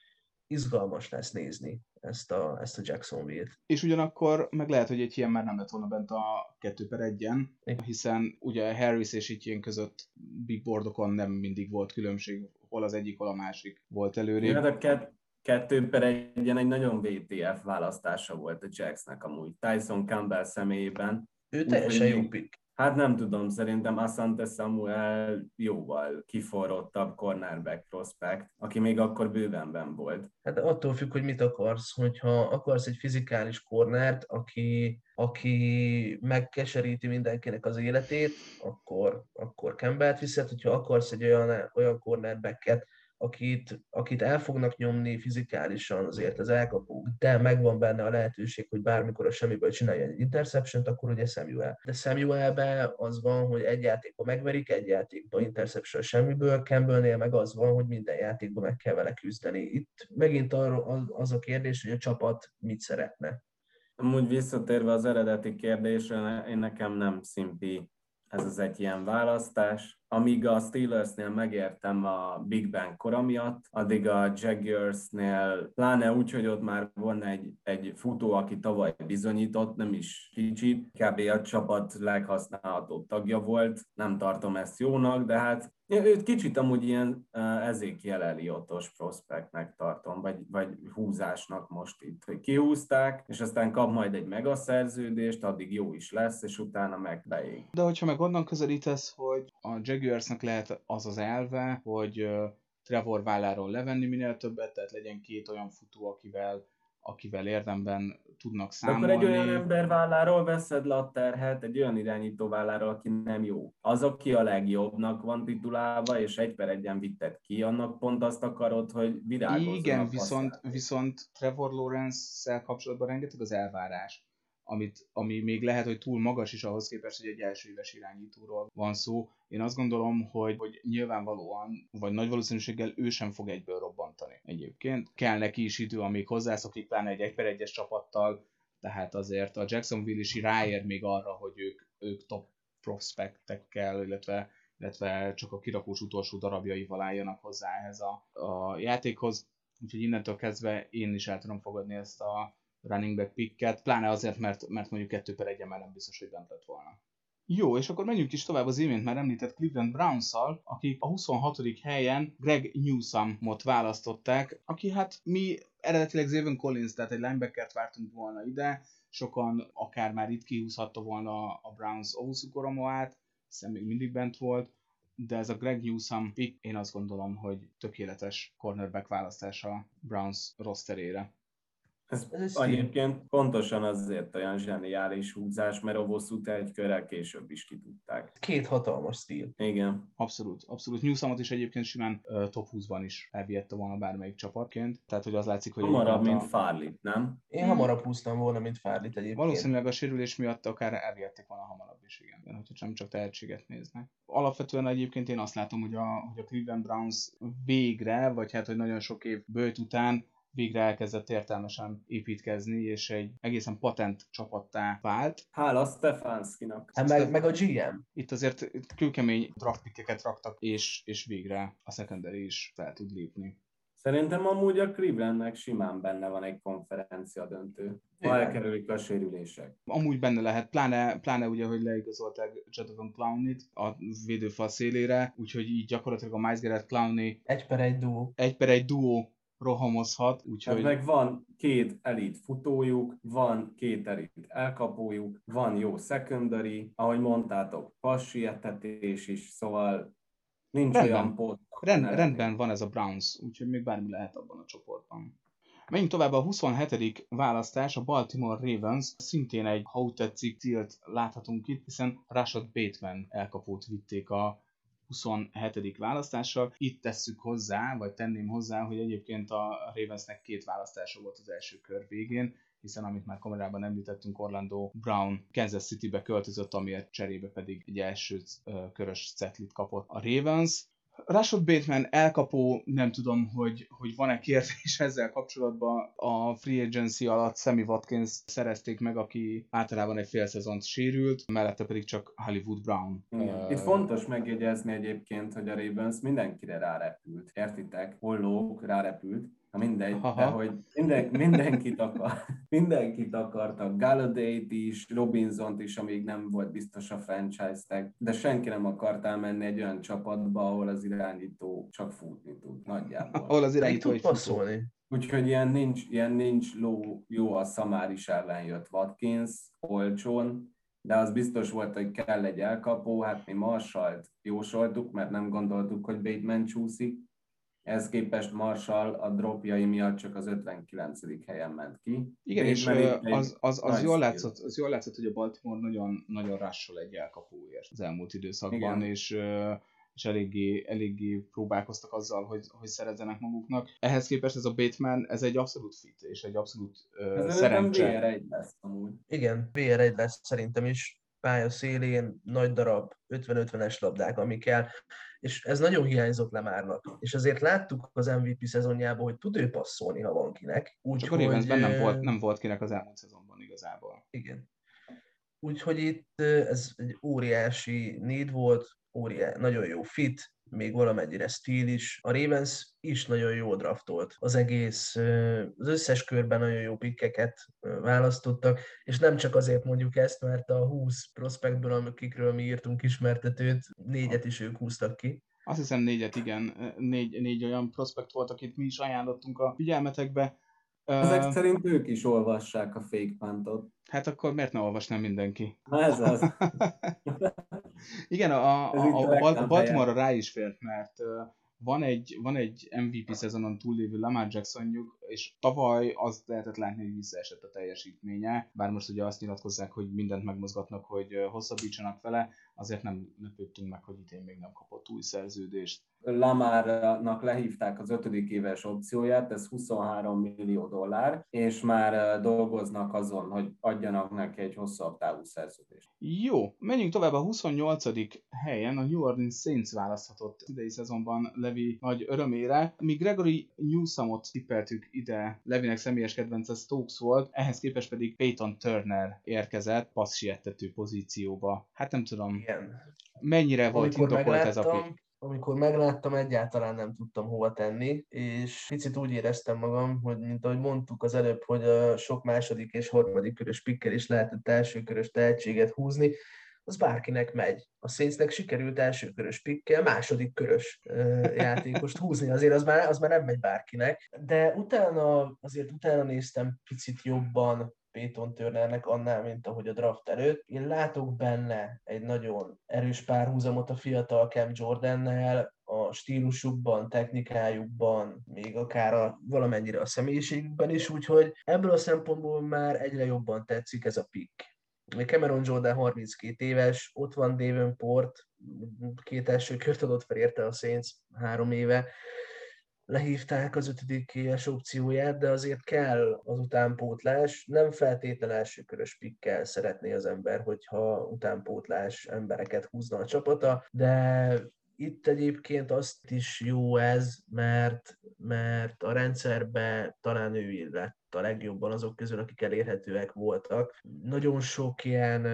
Izgalmas lesz nézni ezt a, ezt a Jacksonville-t. És ugyanakkor meg lehet, hogy egy ilyen már nem lett volna bent a 2 per 1 Igen. hiszen ugye Harris és itt ilyen között big boardokon nem mindig volt különbség, hol az egyik, hol a másik volt előrébb. Hát a kett, kettő per egyen egy nagyon VTF választása volt a Jacksnek amúgy. Tyson Campbell személyében. Ő teljesen jó pick. Hát nem tudom, szerintem Asante Samuel jóval kiforrottabb cornerback prospect, aki még akkor bővenben volt. Hát attól függ, hogy mit akarsz. Hogyha akarsz egy fizikális kornert, aki, aki megkeseríti mindenkinek az életét, akkor, akkor Campbell-t viszed. Hogyha akarsz egy olyan, olyan cornerbacket, akit, akit el fognak nyomni fizikálisan azért az elkapók, de megvan benne a lehetőség, hogy bármikor a semmiből csinálja egy interception akkor ugye Samuel. De Samuelbe az van, hogy egy játékban megverik, egy játékban interception semmiből, Campbellnél meg az van, hogy minden játékban meg kell vele küzdeni. Itt megint arra az a kérdés, hogy a csapat mit szeretne. Amúgy visszatérve az eredeti kérdésre, én nekem nem szimpi ez az egy ilyen választás. Amíg a Steelersnél megértem a Big Bang kora miatt, addig a Jaguarsnél, pláne úgy, hogy ott már van egy, egy futó, aki tavaly bizonyított, nem is kicsit, kb. a csapat leghasználható tagja volt, nem tartom ezt jónak, de hát őt kicsit amúgy ilyen Ezékiel Elliotos prospektnek tartom, vagy, vagy húzásnak most itt, hogy kihúzták, és aztán kap majd egy megaszerződést, addig jó is lesz, és utána meg beég. De hogyha meg onnan közelítesz, hogy a Jaguarsnak lehet az az elve, hogy Trevor válláról levenni minél többet, tehát legyen két olyan futó, akivel akivel érdemben tudnak számolni. akkor egy olyan ember válláról veszed le a terhet, egy olyan irányító válláról, aki nem jó. Az, aki a legjobbnak van titulálva, és egy per egyen vitted ki, annak pont azt akarod, hogy virágozzon Igen, viszont, viszont Trevor Lawrence-szel kapcsolatban rengeteg az elvárás amit, ami még lehet, hogy túl magas is ahhoz képest, hogy egy első éves irányítóról van szó. Én azt gondolom, hogy, hogy nyilvánvalóan, vagy nagy valószínűséggel ő sem fog egyből robbantani egyébként. Kell neki is idő, amíg hozzászokik, pláne egy 1 per 1 csapattal, tehát azért a Jacksonville is ráér még arra, hogy ők, ők top prospektekkel, illetve, illetve csak a kirakós utolsó darabjaival álljanak hozzá ehhez a, a játékhoz. Úgyhogy innentől kezdve én is el tudom fogadni ezt a, running back picket, pláne azért, mert, mert mondjuk 2 per 1 nem biztos, hogy bent lett volna. Jó, és akkor menjünk is tovább az imént már említett Cleveland Browns-szal, akik a 26. helyen Greg Newsomot választották, aki hát mi eredetileg Zayvon Collins, tehát egy linebackert vártunk volna ide, sokan akár már itt kihúzhatta volna a Browns Owusu Koromoát, hiszen még mindig bent volt, de ez a Greg Newsom pick, én azt gondolom, hogy tökéletes cornerback választás a Browns rosterére. Ez, ez egyébként pontosan azért olyan zseniális húzás, mert a bosszút egy körrel később is kitudták. Két hatalmas stíl. Igen. Abszolút, abszolút. Newsamot is egyébként simán uh, top 20-ban is elvihette volna bármelyik csapatként. Tehát, hogy az látszik, hogy... Hamarabb, mint a... Farlit, nem? Én hamarabb húztam volna, mint Farlit egyébként. Valószínűleg a sérülés miatt akár elvihették volna hamarabb is, igen. igen hogyha nem csak tehetséget néznek. Alapvetően egyébként én azt látom, hogy a, hogy a Cleveland Browns végre, vagy hát, hogy nagyon sok év bőt után végre elkezdett értelmesen építkezni, és egy egészen patent csapattá vált. Hála Stefanskinak. Hát meg, meg a GM. Itt azért kőkemény draftpikkeket raktak, és, és végre a secondary is fel tud lépni. Szerintem amúgy a Clevelandnek simán benne van egy konferencia döntő, ha elkerülik a sérülések. Amúgy benne lehet, pláne, pláne ugye, hogy leigazolták Jadavon Clowney-t a védőfal szélére, úgyhogy így gyakorlatilag a Miles Garrett Clowney egy per egy duó. Egy per egy duó rohamozhat. Úgyhogy... Hát meg van két elit futójuk, van két elit elkapójuk, van jó secondary, ahogy mondtátok, passietetés is, szóval nincs rendben. olyan pot. Rend, rendben van ez a Browns, úgyhogy még bármi lehet abban a csoportban. Menjünk tovább a 27. választás, a Baltimore Ravens. Szintén egy, ha úgy tetszik, célt láthatunk itt, hiszen Rashad Bateman elkapót vitték a 27. választással. Itt tesszük hozzá, vagy tenném hozzá, hogy egyébként a Ravensnek két választása volt az első kör végén, hiszen amit már kamerában említettünk, Orlando Brown Kansas City-be költözött, amiért cserébe pedig egy első körös cetlit kapott a Ravens. Rashad Bateman elkapó, nem tudom, hogy, hogy van-e kérdés ezzel kapcsolatban. A free agency alatt Sammy Watkins szerezték meg, aki általában egy fél szezont sérült, mellette pedig csak Hollywood Brown. Itt uh, fontos megjegyezni egyébként, hogy a Ravens mindenkire rárepült. Értitek? Hollók rárepült Na mindegy, Aha. de hogy minden, mindenkit, akar, mindenkit akartak, Galladay-t is, Robinson-t is, amíg nem volt biztos a franchise tag, de senki nem akart elmenni egy olyan csapatba, ahol az irányító csak futni tud, nagyjából. Ahol az irányító tud passzolni. Úgyhogy ilyen nincs, ilyen nincs ló, jó a Szamáris ellen jött Watkins, olcsón, de az biztos volt, hogy kell egy elkapó, hát mi Marsalt jósoltuk, mert nem gondoltuk, hogy Bateman csúszik, ez képest Marshall a dropjai miatt csak az 59. helyen ment ki. Igen, és az, az, az, jól látszott, az jól látszott, hogy a Baltimore nagyon, nagyon rással egy elkapóért az elmúlt időszakban, Igen. és és eléggé, eléggé próbálkoztak azzal, hogy, hogy szerezzenek maguknak. Ehhez képest ez a Bateman, ez egy abszolút fit, és egy abszolút uh, Ez szerencse. VR1 lesz amúgy. Igen, VR1 lesz szerintem is pálya szélén, nagy darab, 50-50-es labdák, ami kell, és ez nagyon hiányzott Lemárnak. És azért láttuk az MVP szezonjában, hogy tud ő passzolni, ha van kinek. Úgy, Csak a Ravensben nem volt, nem volt kinek az elmúlt szezonban igazából. Igen. Úgyhogy itt ez egy óriási need volt, óriá, nagyon jó fit, még valamennyire stíl is. A Ravens is nagyon jó draftolt. Az egész, az összes körben nagyon jó pikkeket választottak, és nem csak azért mondjuk ezt, mert a 20 prospektből, akikről mi írtunk ismertetőt, négyet is ők húztak ki. Azt hiszem négyet, igen, négy, négy olyan prospekt volt, akit mi is ajánlottunk a figyelmetekbe. Ezek Ö, szerint ők is olvassák a fake puntot. Hát akkor miért ne olvasná mindenki? Na ez az. Igen, a, a, a a, Baltimore rá is fért, mert van egy, van egy MVP szezonon túllévő Lamar Jacksonjuk, és tavaly azt lehetett látni, hogy visszaesett a teljesítménye, bár most ugye azt nyilatkozzák, hogy mindent megmozgatnak, hogy hosszabbítsanak vele, azért nem lepődtünk meg, hogy idén még nem kapott új szerződést. Lamárnak lehívták az ötödik éves opcióját, ez 23 millió dollár, és már dolgoznak azon, hogy adjanak neki egy hosszabb távú szerződést. Jó, menjünk tovább a 28. helyen, a New Orleans Saints választhatott idei szezonban Levi nagy örömére. Mi Gregory Newsomot tippeltük ide, Levinek személyes kedvence Stokes volt, ehhez képest pedig Peyton Turner érkezett passzsiettető pozícióba. Hát nem tudom, Igen. mennyire volt indokolt ez a pick. amikor megláttam, egyáltalán nem tudtam hova tenni, és picit úgy éreztem magam, hogy mint ahogy mondtuk az előbb, hogy a sok második és harmadik körös pikkel is lehetett első körös tehetséget húzni, az bárkinek megy. A Saintsnek sikerült első körös pikkel második körös játékost húzni, azért az már, az már nem megy bárkinek. De utána, azért utána néztem picit jobban Peyton Turnernek annál, mint ahogy a draft előtt. Én látok benne egy nagyon erős párhuzamot a fiatal Cam Jordannel, a stílusukban, technikájukban, még akár a, valamennyire a személyiségükben is, úgyhogy ebből a szempontból már egyre jobban tetszik ez a pick. Cameron Jordan 32 éves, ott van Davenport, két első kört adott fel érte a Saints három éve, lehívták az ötödik éves opcióját, de azért kell az utánpótlás. Nem feltétlen elsőkörös pikkel szeretné az ember, hogyha utánpótlás embereket húzna a csapata, de itt egyébként azt is jó ez, mert, mert a rendszerbe talán ő lett a legjobban azok közül, akik elérhetőek voltak. Nagyon sok ilyen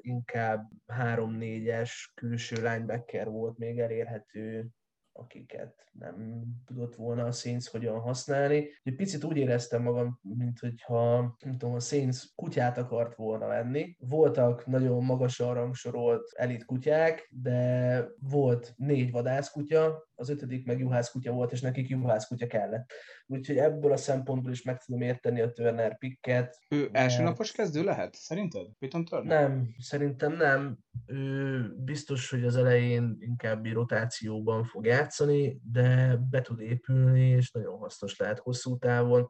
inkább 3-4-es külső linebacker volt még elérhető akiket nem tudott volna a Saints hogyan használni. Egy picit úgy éreztem magam, mint hogyha nem tudom, a Saints kutyát akart volna venni. Voltak nagyon magasan rangsorolt elit kutyák, de volt négy vadászkutya, az ötödik meg juhászkutya volt, és nekik juhászkutya kellett. Úgyhogy ebből a szempontból is meg tudom érteni a Turner picket. Ő első mert- napos kezdő lehet? Szerinted? Peyton Turner? Nem, szerintem nem. Ő biztos, hogy az elején inkább rotációban fog játszani, de be tud épülni, és nagyon hasznos lehet hosszú távon.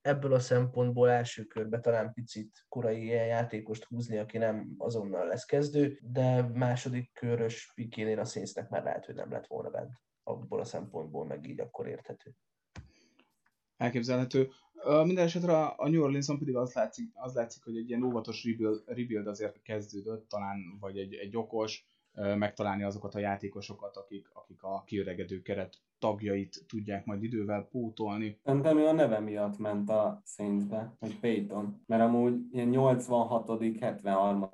Ebből a szempontból első körbe talán picit korai ilyen játékost húzni, aki nem azonnal lesz kezdő, de második körös pikénél a Saintsnek már lehet, hogy nem lett volna bent. Abból a szempontból meg így akkor érthető. Elképzelhető. Minden esetre a New Orleanson pedig az látszik, az látszik, hogy egy ilyen óvatos rebuild, rebuild azért kezdődött, talán, vagy egy, egy okos, megtalálni azokat a játékosokat, akik, akik a kiöregedő keret tagjait tudják majd idővel pótolni. Szerintem ő a neve miatt ment a Saintsbe, hogy Peyton, mert amúgy ilyen 86 73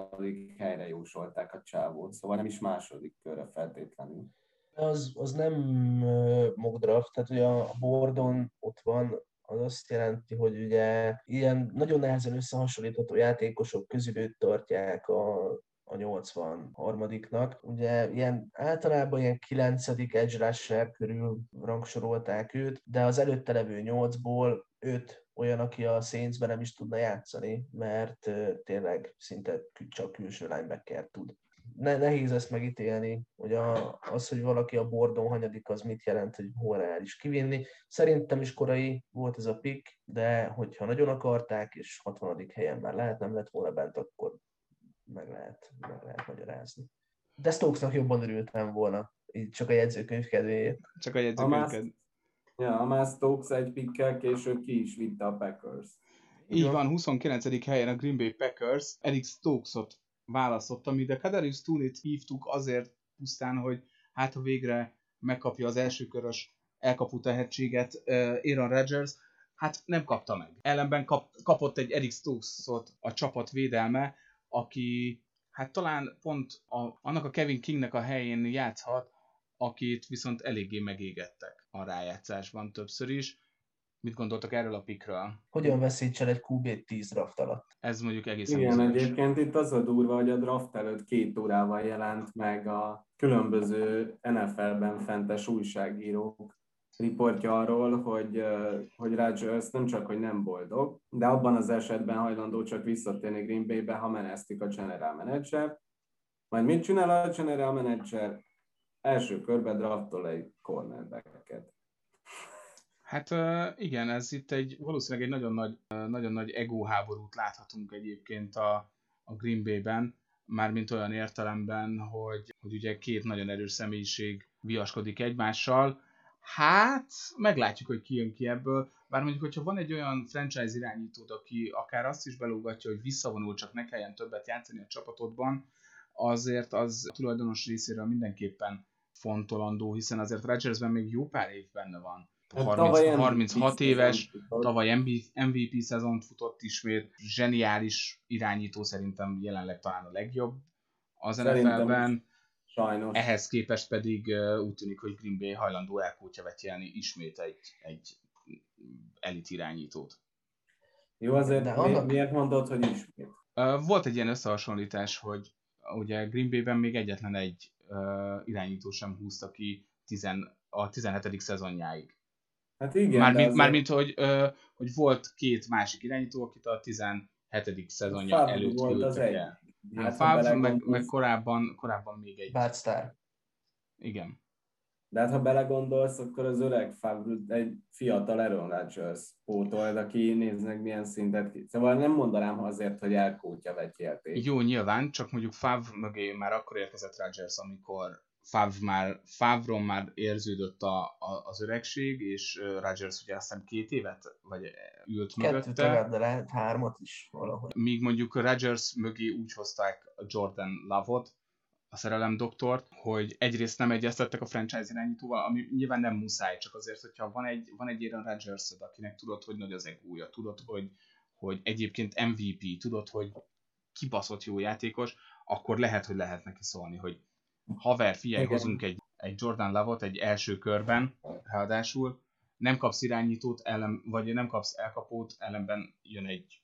helyre jósolták a csávót, szóval nem is második körre feltétlenül. Az, az nem mock draft, tehát ugye a bordon ott van, az azt jelenti, hogy ugye ilyen nagyon nehezen összehasonlítható játékosok közül őt tartják a, a 83-nak. Ugye ilyen általában ilyen 9. edge rusher körül rangsorolták őt, de az előtte levő 8-ból 5 olyan, aki a Saintsben nem is tudna játszani, mert tényleg szinte csak külső linebacker tud ne, nehéz ezt megítélni, hogy a, az, hogy valaki a bordon hanyadik, az mit jelent, hogy hol reális kivinni. Szerintem is korai volt ez a pick, de hogyha nagyon akarták, és 60. helyen már lehet, nem lett volna bent, akkor meg lehet, meg lehet magyarázni. De Stokesnak jobban örültem volna így csak a jegyzőkönyv kedvéért. Csak a Hamász, jegyzőkönyved. ja, Hamász Stokes egy pikkel később ki is vitte a Packers. Így van, 29. helyen a Green Bay Packers Eric Stokesot választotta, mi de Kadarius Tooney-t hívtuk azért pusztán, hogy hát ha végre megkapja az első körös elkapó tehetséget Aaron Rodgers, hát nem kapta meg. Ellenben kap, kapott egy Eric Stokesot a csapat védelme, aki hát talán pont a, annak a Kevin Kingnek a helyén játszhat, akit viszont eléggé megégettek a rájátszásban többször is. Mit gondoltak erről a pikről? Hogyan veszítsen egy QB 10 draft alatt? Ez mondjuk egészen Igen, bizonyos. egyébként itt az a durva, hogy a draft előtt két órával jelent meg a különböző NFL-ben fentes újságírók riportja arról, hogy, hogy Rodgers nem csak, hogy nem boldog, de abban az esetben hajlandó csak visszatérni Green Bay-be, ha menesztik a general manager. Majd mit csinál a general manager? Első körben draftol egy cornerbacket. Hát igen, ez itt egy valószínűleg egy nagyon nagy, nagyon nagy ego háborút láthatunk egyébként a, a Green Bay-ben, mármint olyan értelemben, hogy, hogy ugye két nagyon erős személyiség viaskodik egymással. Hát, meglátjuk, hogy ki jön ki ebből. Bár mondjuk, hogyha van egy olyan franchise irányítód, aki akár azt is belógatja, hogy visszavonul, csak ne kelljen többet játszani a csapatodban, azért az a tulajdonos részéről mindenképpen fontolandó, hiszen azért Rodgersben még jó pár év benne van. Hát 30, tavaly MVP 36 éves, tavaly MVP szezont futott ismét, zseniális irányító szerintem jelenleg talán a legjobb az NFL-ben, Sajnos. ehhez képest pedig uh, úgy tűnik, hogy Green Bay hajlandó elkútja vetjelni ismét egy, egy elit irányítót. Jó, azért De mi, annak- miért mondod, hogy ismét? Uh, volt egy ilyen összehasonlítás, hogy ugye Green Bay-ben még egyetlen egy uh, irányító sem húzta ki tizen, a 17. szezonjáig. Hát igen, de Mármint, azért- mármint hogy, ö, hogy volt két másik irányító, akit a 17. szezonja Favre előtt volt az küldtek egy. el. Hát, Hát, Favre, meg, meg korábban, korábban még egy. Bad Star. Igen. De hát ha belegondolsz, akkor az öreg Favre egy fiatal Aaron Rodgers pótold, aki néznek milyen szintet ki. Szóval nem mondanám azért, hogy elkótya vetjelték. Jó, nyilván, csak mondjuk Favre mögé már akkor érkezett Rodgers, amikor Favre már, Favron már érződött a, a, az öregség, és Rodgers ugye azt hiszem két évet, vagy ült Kettőt mögötte. legalább, de lehet hármat is valahogy. míg mondjuk Rodgers mögé úgy hozták a Jordan Love-ot, a szerelem doktort, hogy egyrészt nem egyeztettek a franchise irányítóval, ami nyilván nem muszáj, csak azért, hogyha van egy, van egy Aaron rodgers akinek tudod, hogy nagy az egója, tudod, hogy, hogy egyébként MVP, tudod, hogy kibaszott jó játékos, akkor lehet, hogy lehet neki szólni, hogy haver, figyelj, Igen. hozunk egy, egy Jordan Love-ot egy első körben, ráadásul nem kapsz irányítót, ellen, vagy nem kapsz elkapót, ellenben jön egy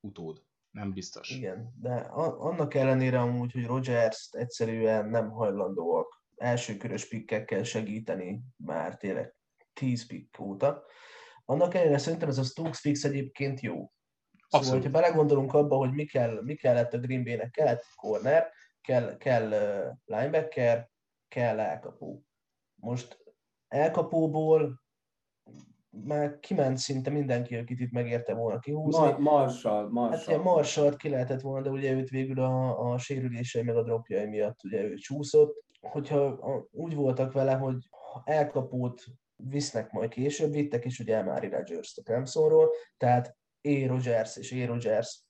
utód. Nem biztos. Igen, de annak ellenére amúgy, hogy Rogers egyszerűen nem hajlandóak első körös pikkekkel segíteni már tényleg 10 pikk óta. Annak ellenére szerintem ez a Stokes fix egyébként jó. Szóval, Abszolút. hogyha belegondolunk abba, hogy mi, kell, mi kellett a Green Bay-nek, kellett egy corner, kell, kell linebacker, kell elkapó. Most elkapóból már kiment szinte mindenki, akit itt megérte volna kihúzni. Ma- Marshall, Hát Marshall. ilyen Marsalt ki lehetett volna, de ugye őt végül a, a sérülései meg a dropjai miatt ugye ő csúszott. Hogyha a, úgy voltak vele, hogy elkapót visznek majd később, vittek is ugye Mari Rodgers a Clemsonról, tehát A. Rogers és A. Rogers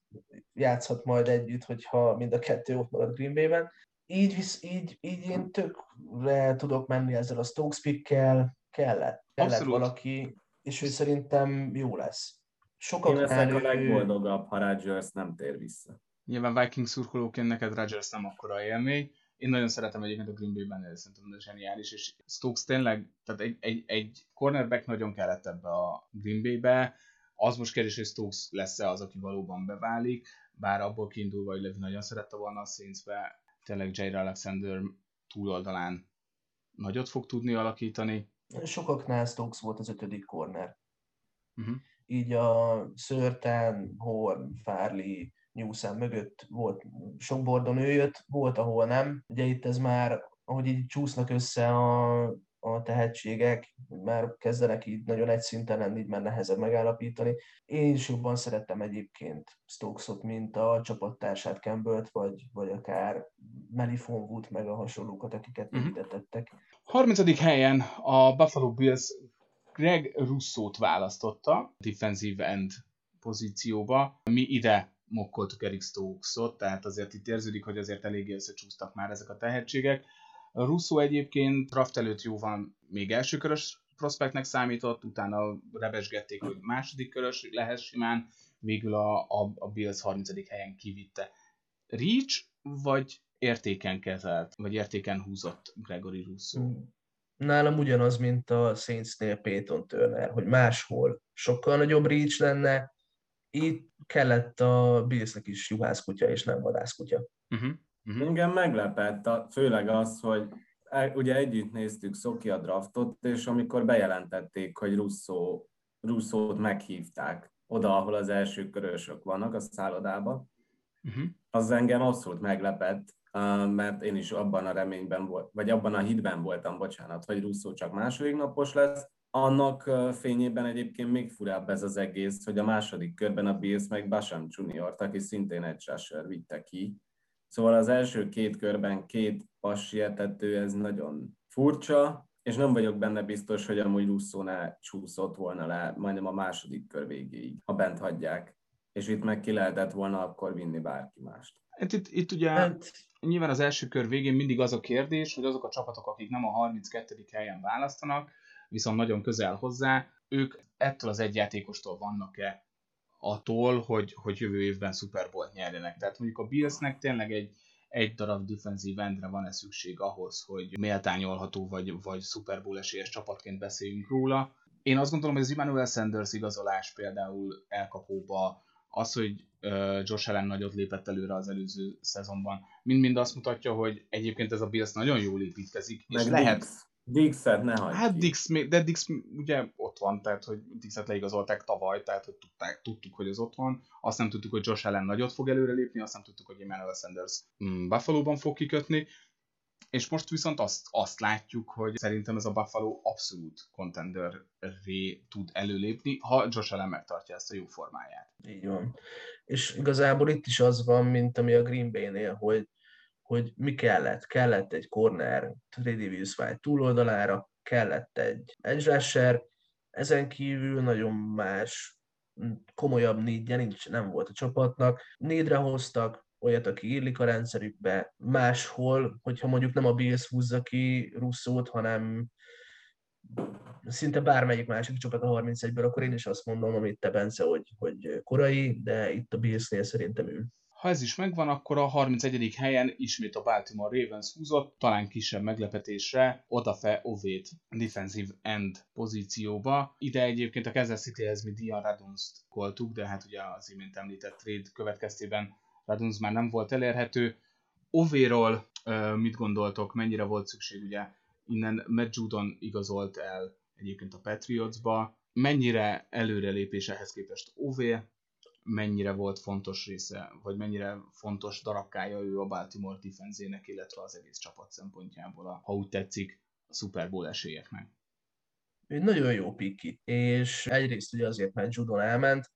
játszhat majd együtt, hogyha mind a kettő ott marad Green Bay-ben. Így, visz, így, így én tökre tudok menni ezzel a Stokes pickkel, kellett, kellett Abszolút. valaki, és ő szerintem jó lesz. Én Sokaknál leszek a ő- legboldogabb, ha Rodgers nem tér vissza. Nyilván Viking szurkolóként neked Rodgers nem akkora élmény. Én nagyon szeretem egyébként a Green Bay-ben, ez szerintem zseniális, és Stokes tényleg, tehát egy, egy, egy cornerback nagyon kellett ebbe a Green Bay-be. Az most kérdés, hogy Stokes lesz-e az, aki valóban beválik, bár abból kiindulva, hogy Levi nagyon szerette volna a Saints-be, tényleg Jair Alexander túloldalán nagyot fog tudni alakítani. Sokaknál Stokes volt az ötödik corner. Uh-huh. Így a Szörten, Horn, Farley, Newsom mögött volt sok bordon ő jött, volt, ahol nem. Ugye itt ez már, ahogy így csúsznak össze a, a tehetségek, már kezdenek így nagyon egy szinten lenni, így már nehezebb megállapítani. Én is jobban szerettem egyébként Stokesot, mint a csapattársát Campbellt, vagy, vagy akár Melifon Wood, meg a hasonlókat, akiket uh-huh. ide tettek. 30. helyen a Buffalo Bills Greg Russo-t választotta defensive end pozícióba. Mi ide mokkoltuk Eric Stokesot, tehát azért itt érződik, hogy azért eléggé összecsúsztak már ezek a tehetségek. Russo egyébként draft előtt jóval még elsőkörös prospektnek számított, utána rebesgették, hogy második körös lehet simán, végül a, a, a Bills 30. helyen kivitte. Reach vagy értéken kezelt, vagy értéken húzott Gregory Russo? Nálam ugyanaz, mint a Saintsnél Peyton Turner, hogy máshol sokkal nagyobb reach lenne, itt kellett a Billsnek is juhászkutya, és nem vadászkutya. Uh-huh. Uh-huh. Engem meglepett, a, főleg az, hogy e- ugye együtt néztük Szoki a draftot, és amikor bejelentették, hogy Russo, Russo-t meghívták oda, ahol az első körösök vannak, a szállodában, Uh-huh. az engem abszolút meglepett, mert én is abban a reményben volt, vagy abban a hitben voltam, bocsánat, hogy Russo csak második napos lesz. Annak fényében egyébként még furább ez az egész, hogy a második körben a Bills meg Basham Junior, aki szintén egy rusher vitte ki. Szóval az első két körben két pass sietető, ez nagyon furcsa, és nem vagyok benne biztos, hogy amúgy Russo ne csúszott volna le majdnem a második kör végéig, ha bent hagyják. És itt meg ki lehetett volna akkor vinni bárki mást. Hát itt, itt ugye Hát, nyilván az első kör végén mindig az a kérdés, hogy azok a csapatok, akik nem a 32. helyen választanak, viszont nagyon közel hozzá, ők ettől az egy játékostól vannak-e attól, hogy, hogy jövő évben Super Bowl-t nyerjenek. Tehát mondjuk a Billsnek tényleg egy, egy darab defensív endre van-e szükség ahhoz, hogy méltányolható vagy, vagy Super Bowl esélyes csapatként beszéljünk róla. Én azt gondolom, hogy az Emmanuel Sanders igazolás például elkapóba, az, hogy Josh Allen nagyot lépett előre az előző szezonban, mind-mind azt mutatja, hogy egyébként ez a Bills nagyon jól építkezik, és Meg lehet, Dix. Dixet ne hagyd Hát. Dix, de Dix ugye ott van, tehát hogy Dixet leigazolták tavaly, tehát hogy tudták, tudtuk, hogy az ott van. Azt nem tudtuk, hogy Josh Allen nagyot fog előrelépni, azt nem tudtuk, hogy Emmanuel Sanders mm, Buffalo-ban fog kikötni. És most viszont azt, azt látjuk, hogy szerintem ez a Buffalo abszolút contenderré tud előlépni, ha Josh Allen megtartja ezt a jó formáját. Így van. És igazából itt is az van, mint ami a Green Bay-nél, hogy, hogy mi kellett. Kellett egy corner Tredavious White túloldalára, kellett egy edge rusher, ezen kívül nagyon más, komolyabb nédje nincs, nem volt a csapatnak. Nédre hoztak olyat, aki illik a rendszerükbe, máshol, hogyha mondjuk nem a Bills húzza ki Russzót, hanem szinte bármelyik másik csapat a 31-ből, akkor én is azt mondom, amit te Bence, hogy, hogy korai, de itt a Billsnél szerintem ül. Ha ez is megvan, akkor a 31. helyen ismét a Baltimore Ravens húzott, talán kisebb meglepetésre Odafe Ovét defensive end pozícióba. Ide egyébként a Kansas Cityhez mi Dion Radunst koltuk, de hát ugye az imént említett trade következtében Radunst már nem volt elérhető. Ovéról mit gondoltok, mennyire volt szükség, ugye innen Matt Judon igazolt el egyébként a Patriotsba, mennyire előrelépés ehhez képest Ové, mennyire volt fontos része, vagy mennyire fontos darabkája ő a Baltimore defenzének, illetve az egész csapat szempontjából, a, ha úgy tetszik, a Super Bowl esélyeknek. Ő nagyon jó piki, és egyrészt ugye azért, mert Judon elment,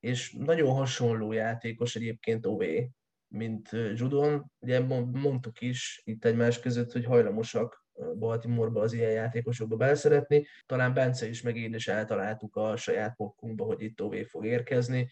és nagyon hasonló játékos egyébként Ové, mint Judon. Ugye mond- mondtuk is itt egymás között, hogy hajlamosak Baltimoreba az ilyen játékosokba beleszeretni. Talán Bence is, meg én is eltaláltuk a saját pokkunkba, hogy itt Ové fog érkezni.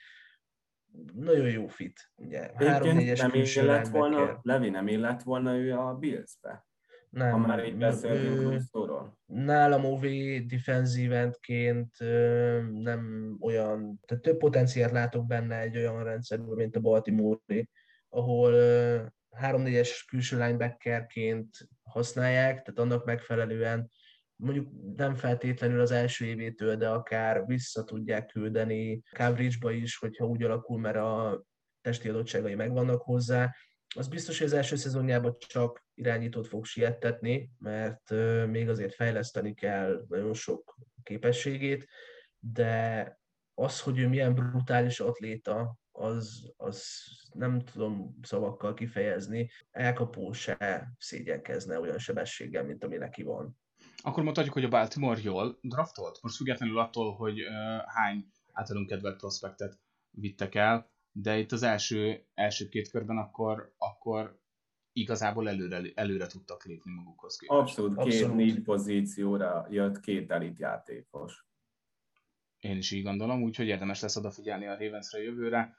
Nagyon jó fit. Ugye, három Egyébként négyes nem külső illett volna, Levi nem illett volna ő a Bills-be? Nem, Ha már így beszéltünk Russzóról. nálam OV defensív endként ö, nem olyan, tehát több potenciált látok benne egy olyan rendszerben, mint a baltimore ahol ö, 3-4-es külső linebackerként használják, tehát annak megfelelően mondjuk nem feltétlenül az első évétől, de akár vissza tudják küldeni coverage-ba is, hogyha úgy alakul, mert a testi adottságai megvannak hozzá. Az biztos, hogy az első szezonjában csak irányítót fog siettetni, mert még azért fejleszteni kell nagyon sok képességét, de az, hogy ő milyen brutális atléta, az, az nem tudom szavakkal kifejezni. Elkapó se szégyenkezne olyan sebességgel, mint ami neki van. Akkor mondhatjuk, hogy a Baltimore jól draftolt, most függetlenül attól, hogy uh, hány általunk kedvelt prospektet vittek el, de itt az első, első két körben akkor, akkor igazából előre, előre tudtak lépni magukhoz képest. Abszolút, két Abszolút. négy pozícióra jött két elit játékos. Én is így gondolom, úgyhogy érdemes lesz odafigyelni a Ravensre jövőre.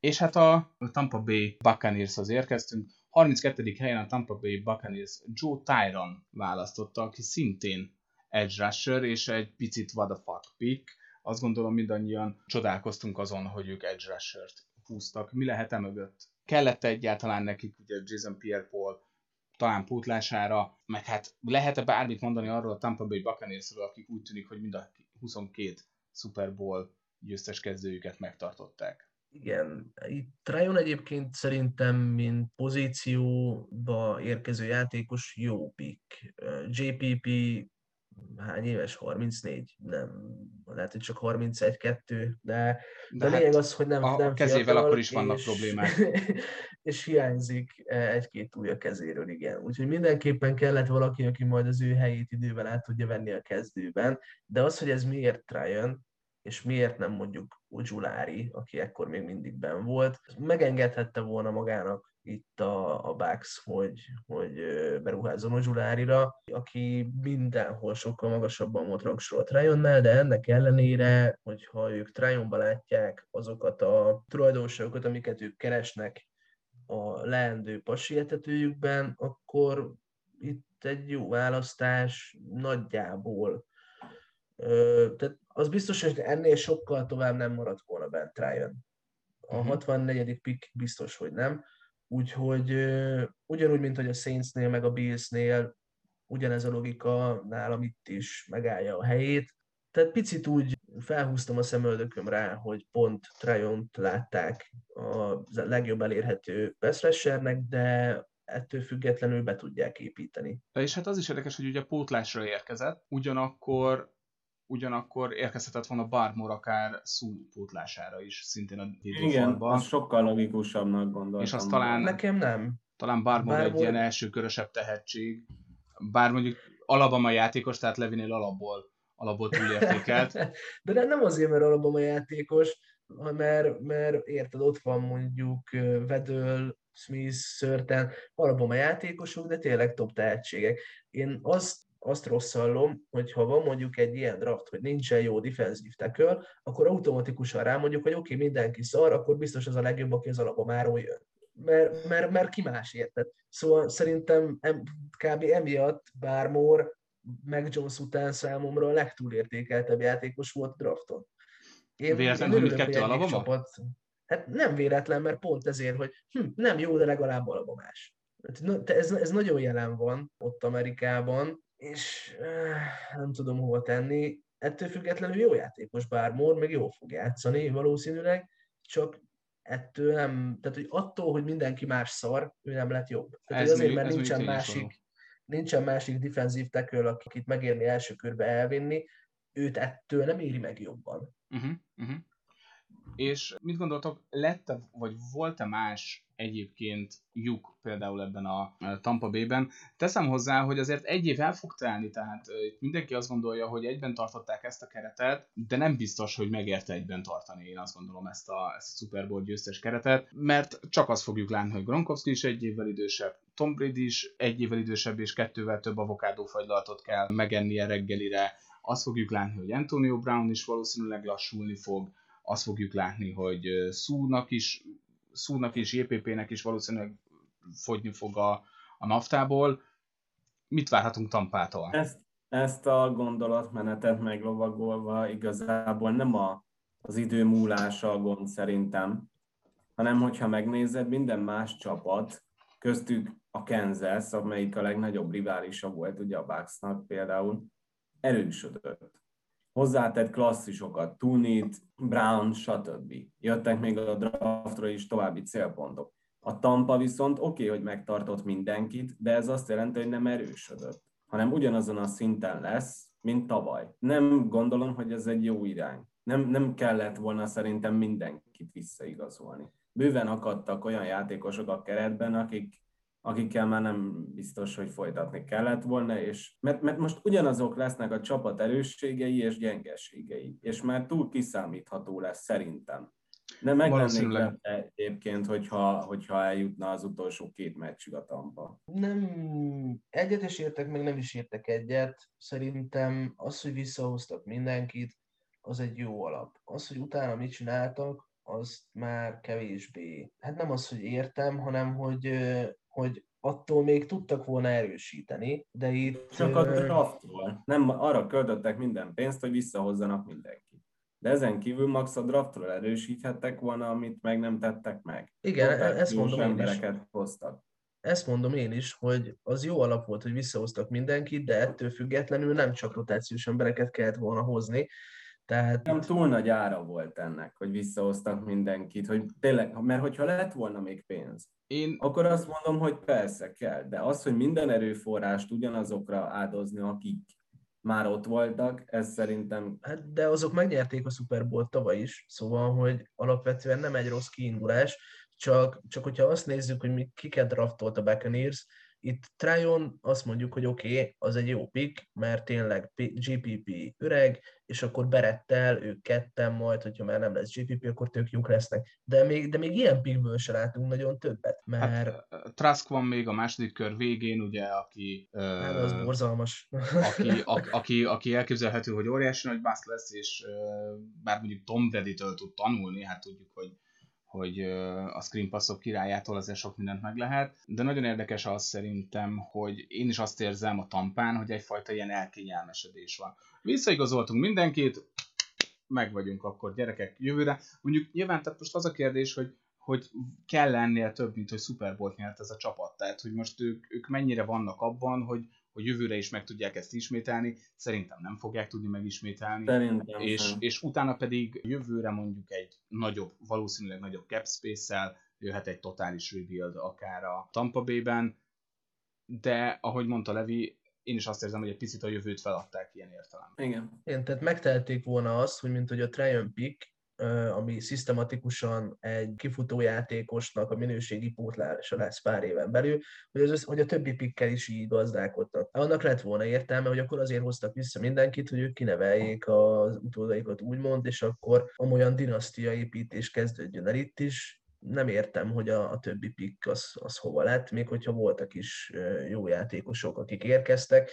És hát a Tampa Bay Buccaneershoz érkeztünk. 32. helyen a Tampa Bay Buccaneers Joe Tyron választotta, aki szintén edge rusher, és egy picit what the fuck pick. Azt gondolom mindannyian csodálkoztunk azon, hogy ők edge rusher-t húztak. Mi lehet e mögött? Kellett egyáltalán nekik ugye Jason Pierre-Paul talán pótlására, meg hát lehet-e bármit mondani arról a Tampa Bay Buccaneersről, akik úgy tűnik, hogy mind a 22 Super Bowl győztes kezdőjüket megtartották. Igen, itt Trajon egyébként szerintem, mint pozícióba érkező játékos jó pick. JPP hány éves? 34? Nem, lehet, hogy csak 31-2, de, de, de hát lényeg az, hogy nem, a nem kezével fiatal, akkor is vannak és, problémák. és hiányzik egy-két új a kezéről, igen. Úgyhogy mindenképpen kellett valaki, aki majd az ő helyét idővel át tudja venni a kezdőben, de az, hogy ez miért Trajon, és miért nem mondjuk Ujulari, aki ekkor még mindig ben volt, megengedhette volna magának itt a, a Bucks, hogy, hogy beruházzon Ujulárira, aki mindenhol sokkal magasabban volt rangsorolt Trajonnál, de ennek ellenére, hogyha ők Trajonba látják azokat a tulajdonságokat, amiket ők keresnek a leendő pasietetőjükben, akkor itt egy jó választás nagyjából tehát az biztos, hogy ennél sokkal tovább nem maradt volna bent Ryan. A Mhm. 64. pick biztos, hogy nem. Úgyhogy ugyanúgy, mint hogy a Saintsnél meg a Billsnél ugyanez a logika nálam itt is megállja a helyét. Tehát picit úgy felhúztam a szemöldököm rá, hogy pont Trajont látták a legjobb elérhető pass rushernek, de ettől függetlenül be tudják építeni. És hát az is érdekes, hogy ugye pótlásra érkezett, ugyanakkor ugyanakkor érkezhetett volna Barmore akár Szú pótlására is, szintén a Igen, védőfalba. az sokkal logikusabbnak gondoltam. És az talán- Nekem nem. Talán Barmore egy Barmore- ilyen első körösebb tehetség, bár mondjuk Alabama játékos, tehát Levinél alapból, alapból túlértékelt. De nem- nem azért, mert alapban a játékos, mert, mert érted, ott van mondjuk Vedöl, Smith, Szörten, alapban a játékosok, de tényleg top tehetségek. Én azt, azt rosszallom, hogy ha van mondjuk egy ilyen draft, hogy nincsen jó defensive tackle, akkor automatikusan rámondjuk, hogy oké, okay, mindenki szar, akkor biztos az a legjobb, aki az alapomáról jön. Mert, mert, mert ki más érted. Szóval szerintem em, kb. emiatt Barmore meg Jones után számomra a legtúlértékeltebb játékos volt a drafton. Én, Véletlen, én hogy örülök, mindkettő egyik Alabama? Csapat, hát nem véletlen, mert pont ezért, hogy hm, nem jó, de legalább alabamás. Hát, Ez, ez nagyon jelen van ott Amerikában, és nem tudom hova tenni. Ettől függetlenül jó játékos Bármór, meg jól fog játszani valószínűleg, csak ettől nem, tehát hogy attól, hogy mindenki más szar, ő nem lett jobb. Tehát Ez azért, még- mert ez nincsen másik, nincsen másik defensív tackle, akit megérni első körbe elvinni, őt ettől nem éri meg jobban. Uh-huh, uh-huh. És mit gondoltok, lett vagy volt-e más egyébként lyuk például ebben a Tampa Bay-ben? Teszem hozzá, hogy azért egy év el fog telni, tehát itt mindenki azt gondolja, hogy egyben tartották ezt a keretet, de nem biztos, hogy megérte egyben tartani, én azt gondolom ezt a, ezt a Super Bowl győztes keretet, mert csak azt fogjuk látni, hogy Gronkowski is egy évvel idősebb, Tom Brady is egy évvel idősebb és kettővel több avokádófagylaltot kell megennie reggelire, azt fogjuk látni, hogy Antonio Brown is valószínűleg lassulni fog, azt fogjuk látni, hogy Szúnak is, Szúnak és JPP-nek is valószínűleg fogyni fog a, a naftából. Mit várhatunk Tampától? Ezt, ezt a gondolatmenetet meglovagolva igazából nem a, az idő múlása a gond szerintem, hanem hogyha megnézed, minden más csapat, köztük a Kansas, amelyik a legnagyobb riválisa volt ugye a Bucksnak például, erősödött. Hozzátett klasszisokat, Tunit, Brown, stb. Jöttek még a draftra is további célpontok. A Tampa viszont oké, okay, hogy megtartott mindenkit, de ez azt jelenti, hogy nem erősödött, hanem ugyanazon a szinten lesz, mint tavaly. Nem gondolom, hogy ez egy jó irány. Nem, nem kellett volna szerintem mindenkit visszaigazolni. Bőven akadtak olyan játékosok a keretben, akik, akikkel már nem biztos, hogy folytatni kellett volna, és mert, mert most ugyanazok lesznek a csapat erősségei és gyengeségei, és már túl kiszámítható lesz szerintem. De meg lennék egyébként, hogyha, hogyha eljutna az utolsó két meccsig a Tampa. Nem egyet is értek, meg nem is értek egyet. Szerintem az, hogy visszahoztak mindenkit, az egy jó alap. Az, hogy utána mit csináltak, az már kevésbé. Hát nem az, hogy értem, hanem hogy, hogy attól még tudtak volna erősíteni, de itt... Csak a draftról. Nem arra költöttek minden pénzt, hogy visszahozzanak mindenkit. De ezen kívül max a draftról erősíthettek volna, amit meg nem tettek meg. Igen, e- ezt mondom én is. embereket hoztak. Ezt mondom én is, hogy az jó alap volt, hogy visszahoztak mindenkit, de ettől függetlenül nem csak rotációs embereket kellett volna hozni. Tehát Nem túl nagy ára volt ennek, hogy visszahoztak mindenkit, hogy tényleg, mert hogyha lett volna még pénz, Én akkor azt mondom, hogy persze kell, de az, hogy minden erőforrást ugyanazokra áldozni, akik már ott voltak, ez szerintem Hát, de azok megnyerték a Super Bowl tavaly is, szóval, hogy alapvetően nem egy rossz kiindulás, csak, csak hogyha azt nézzük, hogy mi kiket draftolt a Buccaneers, itt Tryon azt mondjuk, hogy oké, okay, az egy jó pick, mert tényleg GPP öreg, és akkor Berettel, ők ketten majd, hogyha már nem lesz GPP, akkor tök jók lesznek. De még, de még ilyen pickből se látunk nagyon többet, mert hát, Trask van még a második kör végén, ugye, aki, hát az borzalmas. aki, a, aki, aki elképzelhető, hogy óriási nagy basz lesz, és ö, bár mondjuk Tom Brady-től tud tanulni, hát tudjuk, hogy hogy a screen passzok királyától azért sok mindent meg lehet, de nagyon érdekes az szerintem, hogy én is azt érzem a tampán, hogy egyfajta ilyen elkényelmesedés van. Visszaigazoltunk mindenkit, meg vagyunk akkor gyerekek jövőre. Mondjuk nyilván tehát most az a kérdés, hogy hogy kell ennél több, mint hogy Super Bowl nyert ez a csapat. Tehát, hogy most ők, ők mennyire vannak abban, hogy, hogy jövőre is meg tudják ezt ismételni. Szerintem nem fogják tudni megismételni. szerintem És, sem. és utána pedig jövőre mondjuk egy nagyobb, valószínűleg nagyobb cap space-szel jöhet egy totális rebuild akár a Tampa Bay-ben, de ahogy mondta Levi, én is azt érzem, hogy egy picit a jövőt feladták ilyen értelemben. Igen. Igen, tehát megtehették volna azt, hogy mint hogy a Tryon Pick, ami szisztematikusan egy kifutójátékosnak a minőségi pótlása lesz pár éven belül, hogy, az, hogy a többi pikkel is így gazdálkodtak. Annak lett volna értelme, hogy akkor azért hoztak vissza mindenkit, hogy ők kineveljék az utódaikat úgymond, és akkor amolyan dinasztiaépítés kezdődjön el itt is. Nem értem, hogy a, a többi pikk az, az hova lett, még hogyha voltak is jó játékosok, akik érkeztek,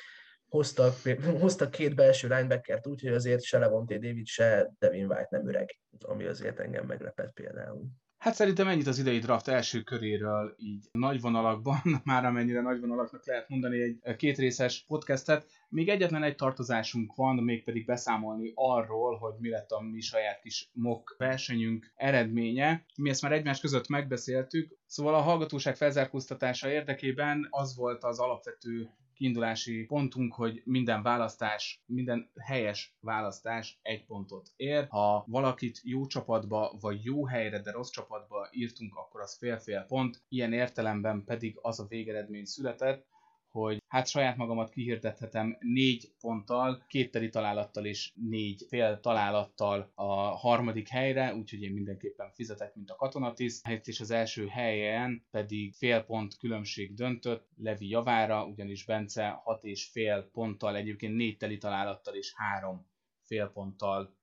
hoztak, hoztak két belső linebackert úgy, hogy azért se Levonté David, se Devin White nem öreg, ami azért engem meglepett például. Hát szerintem ennyit az idei draft első köréről, így nagy vonalakban, már amennyire nagy vonalaknak lehet mondani egy kétrészes podcastet. Még egyetlen egy tartozásunk van, mégpedig beszámolni arról, hogy mi lett a mi saját kis mock versenyünk eredménye. Mi ezt már egymás között megbeszéltük, szóval a hallgatóság felzárkóztatása érdekében az volt az alapvető kiindulási pontunk, hogy minden választás, minden helyes választás egy pontot ér. Ha valakit jó csapatba, vagy jó helyre, de rossz csapatba írtunk, akkor az fél-fél pont. Ilyen értelemben pedig az a végeredmény született, hogy hát saját magamat kihirdethetem négy ponttal, két teli találattal és négy fél találattal a harmadik helyre, úgyhogy én mindenképpen fizetek, mint a katonatiszt, és az első helyen pedig fél pont különbség döntött Levi javára, ugyanis Bence hat és fél ponttal, egyébként négy teli találattal és három fél ponttal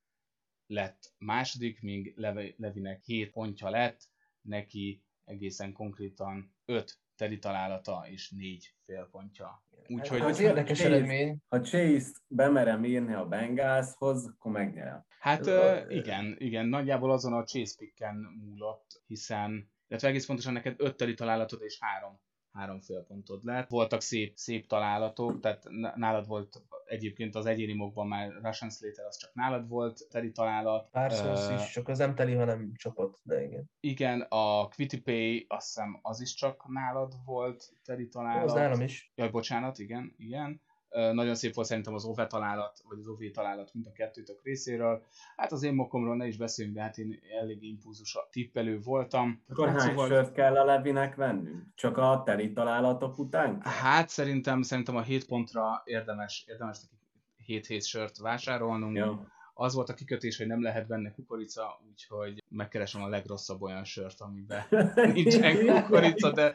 lett második, míg Levi, Levinek 7 pontja lett, neki egészen konkrétan 5 teli találata és 4 fél pontja. Úgyhogy Hát az érdekes Chase- eredmény, Ha Chase-t bemerem írni a Bengalshoz, akkor megnyerem. Hát Ö, igen, igen, nagyjából azon a chase picken múlott, hiszen, illetve egész pontosan neked öt teli találatod és három, három fél pontod lett. Voltak szép, szép találatok, tehát nálad volt egyébként az egyéni mokban már Russian Slater, az csak nálad volt teli találat. Parsons Ö, is, csak az nem teli, hanem csapat, de igen. Igen, a Quitipay, azt hiszem az is csak nálad volt teli találat. Az nálam is. Jaj, bocsánat, igen, igen. Nagyon szép volt szerintem az OVE találat, vagy az OV találat mind a kettőtök részéről. Hát az én mokomról ne is beszéljünk, de hát én elég impulzus tippelő voltam. Akkor hát, hány szóval- sört kell a Levinek vennünk? Csak a teli találatok után? Hát szerintem, szerintem a 7 pontra érdemes, érdemes neki 7 hét sört vásárolnunk. Jó. Az volt a kikötés, hogy nem lehet benne kukorica, úgyhogy megkeresem a legrosszabb olyan sört, amiben nincsen kukorica, de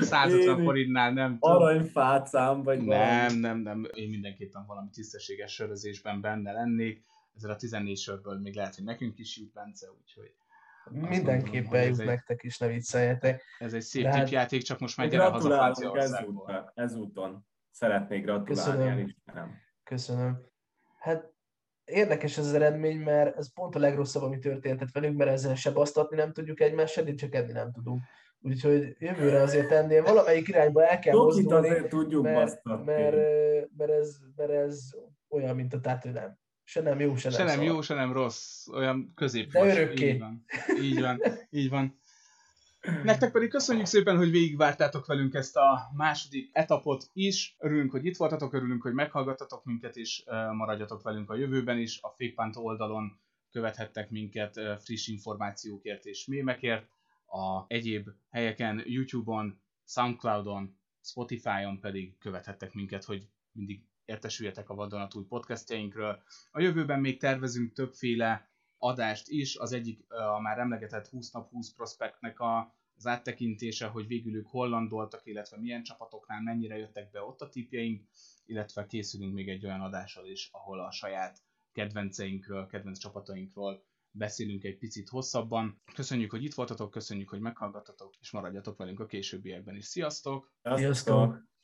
150 Én- forintnál nem tudom. Aranyfácám, vagy valami. Nem, nem, nem. Én mindenképpen valami tisztességes sörözésben benne lennék. Ezzel a 14 sörből még lehet, hogy nekünk is jut Bence, úgyhogy Mindenképp gondolom, hogy bejut ez egy- nektek is, ne vicceljetek. Ez egy szép hát- csak most már gyere haza Franciaországból. ezúton, ezúton. Szeretnék gratulálni, Köszönöm. elismerem. Köszönöm. Hát érdekes ez az eredmény, mert ez pont a legrosszabb, ami történhetett velünk, mert ezzel se basztatni nem tudjuk egymást, se dicsekedni nem tudunk. Úgyhogy jövőre azért ennél valamelyik irányba el kell Tokit mozdulni, azért tudjuk mert, mert, mert, ez, mert ez olyan, mint a tatő nem. Se nem jó, se nem, Se nem jó, se nem rossz, olyan közép De örökké. Így van, így van, így van. Nektek pedig köszönjük szépen, hogy végigvártátok velünk ezt a második etapot is. Örülünk, hogy itt voltatok, örülünk, hogy meghallgattatok minket, és maradjatok velünk a jövőben is. A Fakepant oldalon követhettek minket friss információkért és mémekért. A egyéb helyeken, YouTube-on, Soundcloud-on, Spotify-on pedig követhettek minket, hogy mindig értesüljetek a vadonatúj podcastjainkről. A jövőben még tervezünk többféle adást is, az egyik a már emlegetett 20 nap 20 prospektnek a, az áttekintése, hogy végül ők hol landoltak, illetve milyen csapatoknál mennyire jöttek be ott a tipjeink, illetve készülünk még egy olyan adással is, ahol a saját kedvenceinkről, kedvenc csapatainkról beszélünk egy picit hosszabban. Köszönjük, hogy itt voltatok, köszönjük, hogy meghallgattatok, és maradjatok velünk a későbbiekben is. Sziasztok! Sziasztok! Sziasztok!